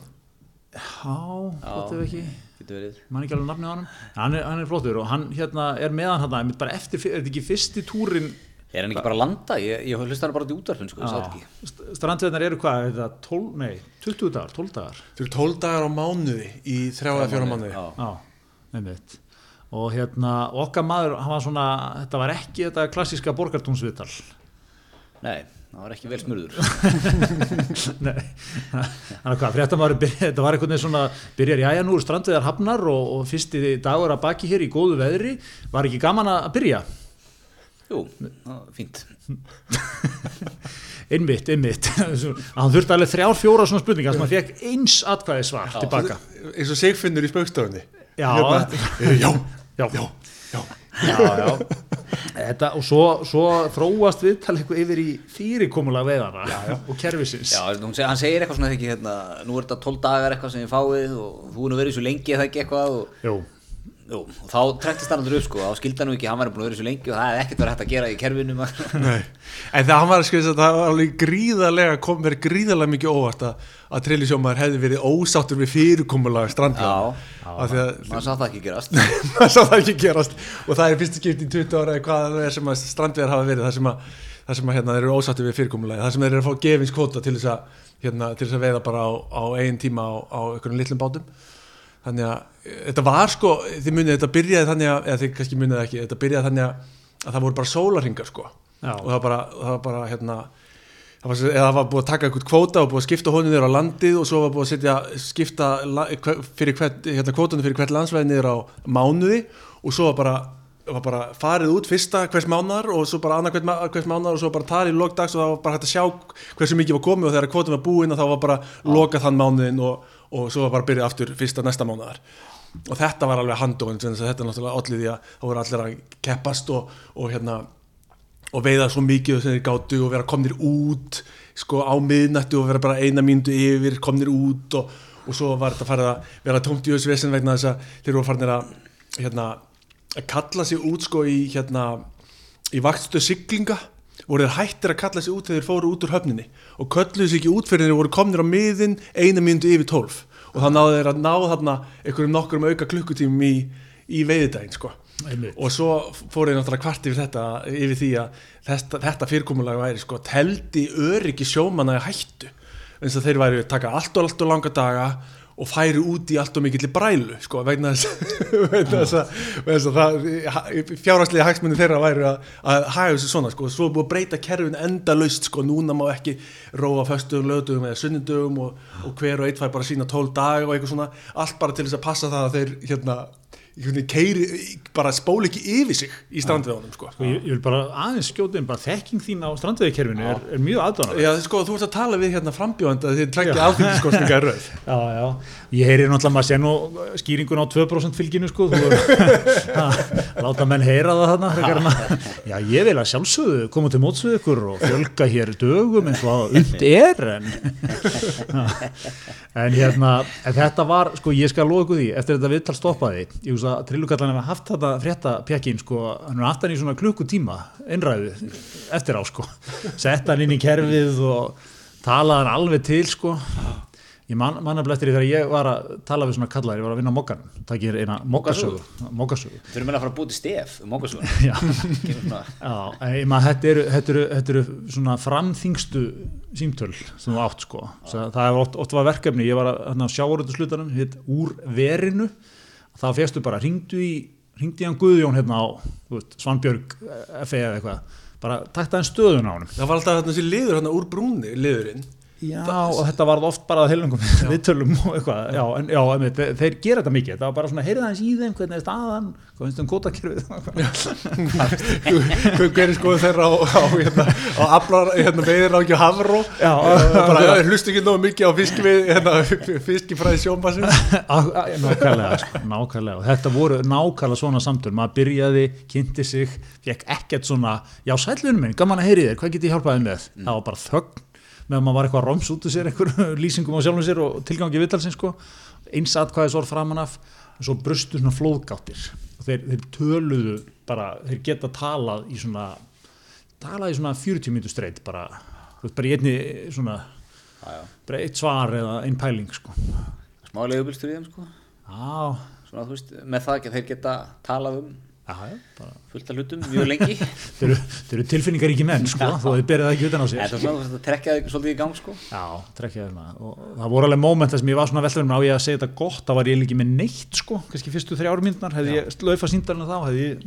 Já, gott ef ekki. getur verið. Man ekki alveg nafnið á hann hann er, hann er flottur og hann hérna er meðan hann einmitt bara eftir, er þetta ekki fyrsti túrin er hann ekki bara að landa, ég, ég hlusta hann bara út í útvarfin sko, ég satt ekki. Strandveðnar eru hvað, er þetta 12, nei 20 dagar, 12 dagar? Þau eru 12 dagar á mánuði í 3-4 mánuði. Já. já, einmitt og hérna, okkar maður, hann var svona þetta var ekki þetta klassíska borgartúnsviðtal. Nei, það var ekki vel smurður. Nei, hann er hvað, fréttamaður þetta var einhvern veginn svona, byrjar jæja nú er strandveðar hafnar og, og fyrsti dagur að baki hér í góðu veðri, var ekki gaman að byrja? Jú, fínt. Einmitt, einmitt. Hann þurfti alveg þrjár, fjóra svona spurningar sem hann fekk eins atkvæði svar tilbaka eins og Sigfinnur í spaukstofunni Já. já, já, Já. já, já. Þetta, og svo, svo þróast viðtal eitthvað yfir í já, já. og seg, hann segir eitthvað svona ekki hérna, nú er þetta 12 dagar eitthvað sem ég fáið og þú er nú verið svo lengi eða ekki eitthvað og, Jú. Jú, og þá trektist hann aldrei upp sko, þá skildi hann ekki, hann var búin að vera svo lengi og það er ekkert verið hægt að gera í kerfinu maður. Nei, en það hann var sko það var alveg gríðarlega kom mér gríðarlega mikið óvart að, að trillisjómaður hefði verið ósáttur við fyrirkomulag strandlega Já, að maður sá það ekki gerast. Það sá það ekki gerast. Og það er fyrstu skipt í 20 ára eða hvað það er sem að strandvegar hafa verið það sem að, það sem að hérna, þeir eru ósáttur við fyrirkomulag það sem þannig að þetta var sko þið munið þetta byrjaði þannig að eða þið kannski munið ekki, þetta byrjaði þannig að, að það voru bara sólarhingar sko Já. og það var bara, það var bara hérna það var, eða það var búið að taka eitthvað kvóta og búið að skipta honum niður á landið og svo var búið að setja skipta fyrir hvert, hérna, kvótanum fyrir hvert landsvæði niður á mánuði og svo var bara, var bara farið út fyrsta hvers mánar og svo bara annað hvers, mánar og svo bara talið í lokdags og það var bara hægt að sjá hversu mikið var komið og þegar kvótan var búin og þá var bara lokað þann mánuðin og, og svo var bara byrjað aftur fyrsta næsta mánuðar og þetta var alveg handóin þetta er náttúrulega allir því að það voru allir að keppast og, og hérna og veiða svo mikið sem þeir gátu og vera komnir út sko á miðnættu og vera bara eina mínútu yfir komnir út og, og svo var þetta farið að vera tómt í þessu vesen vegna þess að þeir voru farinir að hérna, að kalla sig út sko í hérna í vaktstöð siglinga voru þeir hættir að kalla sig út þegar þeir fóru út úr höfninni. Og kölluðu sig ekki út fyrir þeir voru komnir á miðin eina mínútu yfir tólf. Og þá náðu þeir að ná þarna einhverjum nokkurum auka klukkutímum í, í veiðidaginn sko. Og svo fór ég náttúrulega kvart yfir þetta yfir því að þetta, þetta fyrirkomulag væri sko teldi öryggi sjómanna í hættu. Eins og þeir væri að taka allt og allt og langa daga og færi út í allt og mikill brælu sko vegna þess að, fjárhagslega hagsmunni þeirra væri að, að haga þessu svona sko. Svo búið að breyta kerfin enda laust sko. Núna má ekki róa föstugum, lögdugum eða sunnindugum og, og hver og eitt fær bara sína tól dag og eitthvað svona. Allt bara til þess að passa það að þeir hérna keiri, bara spóli ekki yfir sig í strandveðunum sko. Sko, ég, ég vil bara aðeins skjóta inn bara þekking þín á strandveðikerfinu er, er mjög aðdánar Já, sko, þú ert að tala við hérna frambjóðanda þegar þið trekkja alþingiskostninga í röð. Já, já, ég heyri náttúrulega maður sé nú skýringun á 2% fylginu sko, þú er láta menn heyra það þarna Já, ég vil að sjálfsögðu koma til mótsvið ykkur og fjölga hér dögum eins og að und er en, en hérna en þetta var, sko, ég skal loða ykkur því eftir þetta viðtal stoppaði, ég veist að trillukallan hefur haft þetta frétta pjakkin sko, hann er aftan í svona klukkutíma einræðu eftir á, sko. Setta hann inn í kerfið og talaði hann alveg til, sko. Ég man, mannaflega eftir því þegar ég var að tala við svona kallar, ég var að vinna á mokkanum, það gerir eina mokkasögu, mokkasögu. Þau eru meina að fara að búið til stef um svona Já, já, en ég maður, þetta eru, þetta eru, þetta eru svona framþingstu símtöl sem þú átt, sko. Það er oft, oft var verkefni, ég var að, að sjáuröldu slutanum, hitt úr verinu, þá fegstu bara, ringdu í, ringdu í hann Guðjón hérna á, veist, Svanbjörg, FE eða eitthvað, bara takta hann stöðun á honum. Það var alltaf þessi liður hérna úr brúni, liðurinn Já, og þetta varð oft bara að heilungum viðtölum og eitthvað, já, en já, en þeir, þeir gera þetta mikið, það var bara svona, heyrða hans í þeim hvernig er staðan, hvað finnst um kótakerfið hver er skoðu þeirra á, á, hérna, á aflar, hérna, veiðir á ekki hafró? Bara hlustu ekki nógu mikið á hérna, fiskifræði sjónbassins nákvæmlega, sko, nákvæmlega. Þetta voru nákvæmlega svona samtöl. Maður byrjaði, kynnti sig, fekk ekkert svona, já, sælunum minn, gaman að heyri þér. Hvað get ég hjálpaði með, það var bara þögn meðan maður var eitthvað að roms út úr sér einhver lýsingum á sjálfum sér og tilgangi viðtalsins sko. eins atkvæðis orð framan af og svo brustu svona flóðgáttir og þeir, þeir töluðu bara þeir geta talað í svona talað í svona 40 mínútur streit bara, þú veist, bara í einni svona, Já, já. bara eitt svar eða einn pæling sko. Smá leigubilstur í þeim, sko. Já, Svona, þú veist, með það ekki að þeir geta talað um já, já, bara fullt af hlutum mjög lengi. þeir eru, þeir eru tilfinningaríki menn sko, þó að þið berið það ekki utan á sér það er trekkjaði svolítið í gang, sko. Já, og það voru alveg mómenta sem ég var svona veldur á ég að segja þetta gott, það var ég líki með neitt sko, kannski fyrstu þrjár myndnar hefði ég laufa síndarinn þá, hefði ég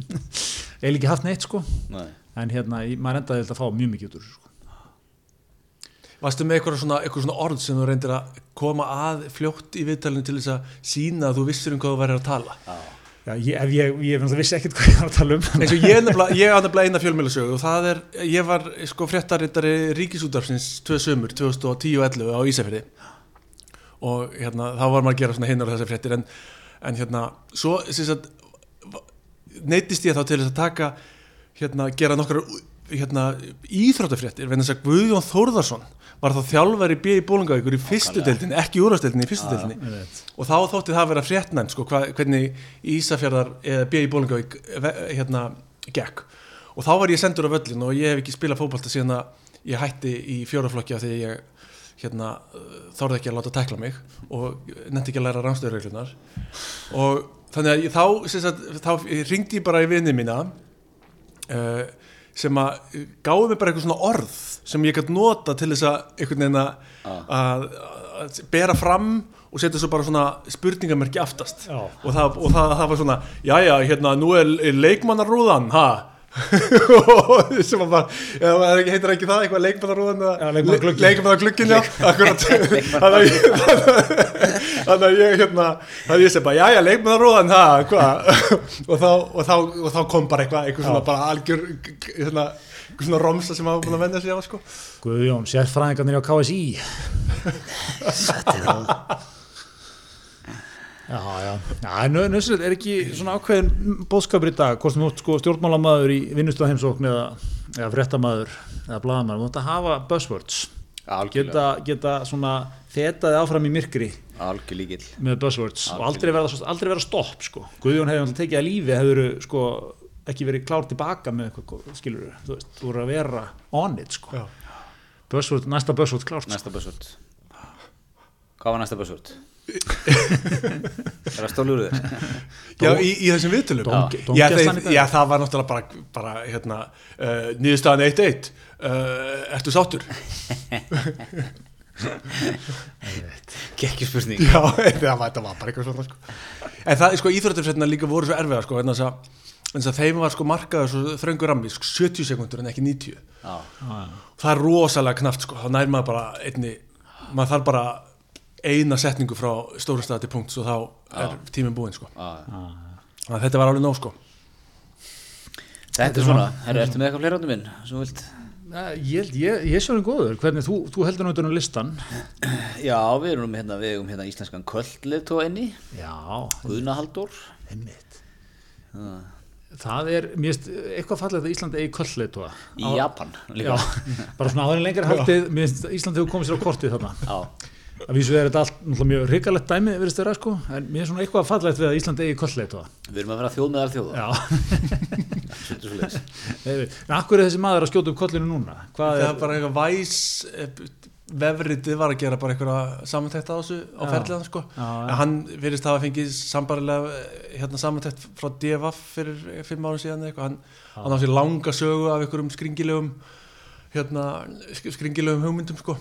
ég líki haft neitt sko, Nei. en hérna maður endaði þetta að fá mjög mikið út úr sko. Varstu með eitthvað svona, eitthvað svona orð sem þú reyndir að koma að fljótt í viðtalinu til þess að sína að þú vissir um hvað þú værir að tala Já, ég, ef ég, ég, vissi ekkert hvað ég var að tala um og ég, á nefnilega eina fjölmjölusögu og það er, ég var sko fréttarittari Ríkisútdarfsins tvö sömur 2010-11 á Ísafirði. Og hérna þá var maður að gera svona hinnar þessar fréttir en, en hérna svo sagt neytist ég þá til þess að taka hérna gera nokkrar hérna íþróttafréttir venni þess að Guðjón Þórðarsson var þá þjálfari B í Bólingavíkur í fyrstu deildinni, ekki í úrvarsdeildinni, í fyrstu veit. og þá þótti það að vera fréttnæmt sko, hvernig Ísafjörðar eða B í Bólingavík ve- hérna gekk. Og þá var ég sendur á völlin og ég hef ekki spilað fótbolta síðan að ég hætti í fjóraflokki af því ég hérna, þorði ekki að láta tækla mig og nefndi ekki að læra ránstöðurreglunar og þannig að ég, þá, sagt, þá ringdi ég bara í vinni mína uh, sem að gáði mig bara eitthvað svona orð sem ég gæti nota til þess að einhvern veginn að, að, að bera fram og setja svo bara svona spurningamerki aftast. Já. og, það, og það, það var svona já já, hérna, nú er, er leikmannarúðan ha sem að bara, heitir ekki það eitthvað leikmannarúðan eða- Já, akkurat. þannig að ég hérna, þannig að ég segi bara, já já, leikmannarúðan ha, hvað og þá, og, þá, og þá kom bara eitthvað, eitthvað svona bara algjör hérna, eitthvað svona romsa sem hafa búin að venda sig á sko. Guðjón, sérfræðingarnir á KSI Já, já, já nöðslega er ekki svona ákveðin bóðskapur í dag, hvort sem þú ert sko stjórnmálamæður í vinnustöða heimsókn eða, eða fréttamaður eða blaðamaður, þú ert að hafa buzzwords geta, geta svona fetaði áfram í myrkri Algjör líkil. með buzzwords og aldrei verða, aldrei verða stopp sko. Guðjón hefði alltaf tekið að lífi hefur sko, ekki verið klár tilbaka með eitthvað, skilur þú veist, þú voru að vera on it sko. Já. buzzword, næsta buzzword klárt sko. Næsta buzzword. Hvað var næsta buzzword? Er það stólur þér? Já, í, í þessum viðtölum já, já, það var náttúrulega bara, bara hérna, uh, nýðustafan 1-1 uh, Ertu sáttur? Gekki spurning. Já, það var, þetta var bara eitthvað svona sko. En það, sko, íþróttumsveitna líka voru svo erfiða sko, en þess að, en þess að þeim var sko markaður svo þröngur rammi, sko, 70 sekundur en ekki 90 Já. Það er rosalega knaft, sko, þá nær maður bara einni, maður þarf bara eina setningu frá stórum staði til punkt og þá er tíminn búinn, sko Já. Að Þetta var alveg nóg, sko Þetta er svona. Herru, ertu með eitthvað fleira áttum minn? Svo vilt. Ég, ég, ég, ég sé hann góður, hvernig þú, þú heldur náttúrulega listan Já, við erum hérna, við erum hérna íslenskan kvöldleðtóa inni. Já, Guðna Halldór. einmitt Það er, mér finnst eitthvað fallið að Íslandi eigi köllleitua Í Japan. Já, Líka. bara svona áður en lengra haldið mér finnst Íslandi hefur komið sér á kortið þarna Já. Að vísu er þetta allt náttúrulega mjög hrikalegt dæmi verðist þeirra sko, en mér er svona eitthvað fallegt við að Íslandi eigi köllleitua Við erum að vera þjóð meðal þjóða. Já, Svolítið svo leiðis. en akkur er þessi maður að skjóta upp kollinu núna Hvað Það er, er bara eitthvað væs eh, vefritið var að gera bara eitthvað samantækt á þessu á ferliðan sko. Já, já. en hann virðist hafa fengið sambarilega eh, hérna, samantækt frá DFF fyrir fimm árum síðan eða eitthvað. hann, hann á sér langa sögu af einhverjum skringilegum hérna, sk- skringilegum hugmyndum sko.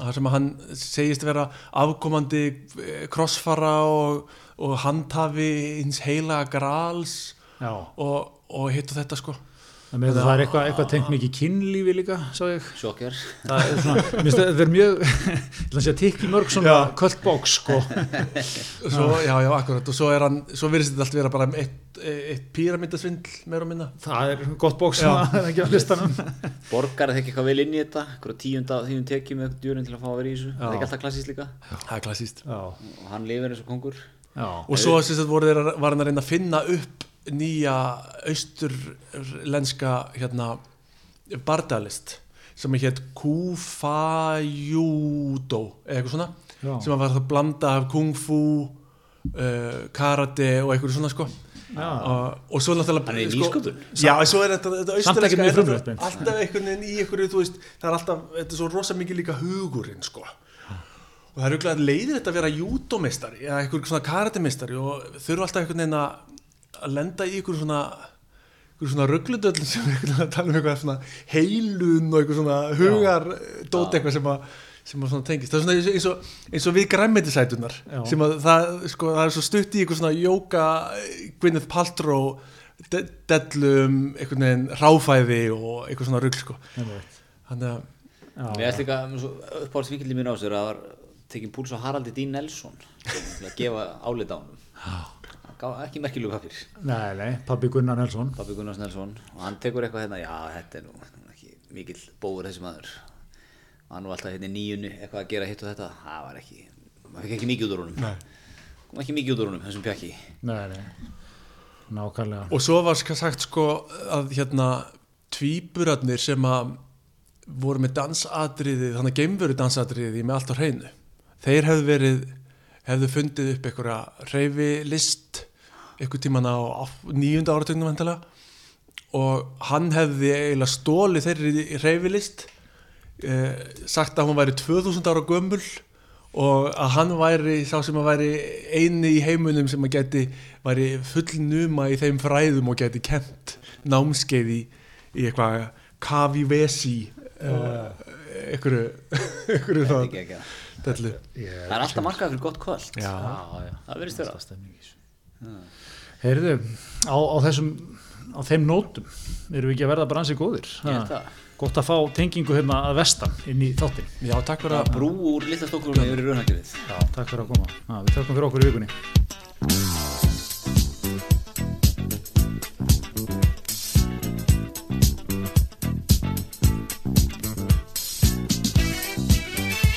Þar sem að hann segist vera afkomandi eh, krossfara og, og handhafi hins heila grals og, og hitt og þetta sko Það, með, það er eitthvað, eitthvað tengt mikið kynlífi líka, sá ég. sjokker Það er svona, mér finnst það- er mjög, ég ætla að segja, tikki mörg svona Já. kvöldbóks, sko. svo, já, já, akkurat og svo er hann, svo virðist þetta allt vera bara eitt, eitt píramindasvindl meira og minna Það er gott bóks sem Já. að er ekki á listanum. borgar þeir ekki eitthvað vel inn í þetta eitthvað tíunda tíum tekjum með djúrin til að fá að vera í þessu það er ekki alltaf klassíst líka það er klassíst Já, og hann lifir eins og kongur já. og svo að, að að nýja austurlenska hérna bardalist sem hétt Kufayudo eða eitthvað svona Já. sem var það blanda af kung fu uh, karate og eitthvað svona sko og, og svo náttúrulega Hann er sko, nýsköpun. já, svo er þetta, þetta austurlenska er alltaf einhvern veginn í einhverju þú veist, það er alltaf, þetta er svo rosa mikið líka hugurinn sko og það er auðvitað leiðir þetta að vera júdómeistari eða einhver svona karatemeistari og þurfa alltaf einhvern veginn að að lenda í einhver svona einhver svona rugglundöll sem að tala um eitthvað svona heilun og einhver svona hugar dót eitthvað sem að sem að svona tengist, það er svona eins og, eins og, eins og við græmmetisætunar Já. sem að það, sko, það er svo stutt í einhver svona jóka Gwyneth Paltrow de dellum, einhvern veginn ráfæði og einhver svona rugg sko. þannig að Mér ætti líka uppáhaldsvikildi mín á sér að það var tekin púls á Haraldi Dín Nelson til að gefa álita á hann ekki merkilegu pappir Nei, nei, pabbi Gunnar Nelson. Pabbi Gunnars Nelson og hann tekur eitthvað hérna já þetta er nú ekki mikill bóður þessi maður hann var alltaf hérna í nýjunni eitthvað að gera hitt og þetta það var ekki, maður fikk ekki mikið út úr honum Nei. kom ekki mikið út úr honum þessum pjakki Nei, nei. Nákvæmlega. og svo var sagt sko að hérna tvíburarnir sem að voru með dansadriðið, þannig að geimveru dansadriðið með allt á hreinu þeir hefðu verið, hefðu fundið upp einhverja reyfilist einhver tíman á níunda áratögnum vantilega og hann hefði eiginlega stólið þeirri reyfilist eh, sagt að hún væri 2000 ára gömul og að hann væri sá sem að væri eini í heimunum sem að geti væri fullnuma í þeim fræðum og geti kent námskeið í, eitthvað kavi vesi uh, einhverju einhverju er það er alltaf markað fyrir gott kvöld. Já, Já, já. það í þessu. Heyrðu, á, á þessum á þeim nótum erum við ekki að verða bara ansið góðir. Gott að fá tengingu hérna að vestan inn í þáttin já, takk fyrir að brú úr litla stokkurinn yfir í raunhagjöfið Já, takk fyrir að koma. Ha, Við þökkum fyrir okkur í vikunni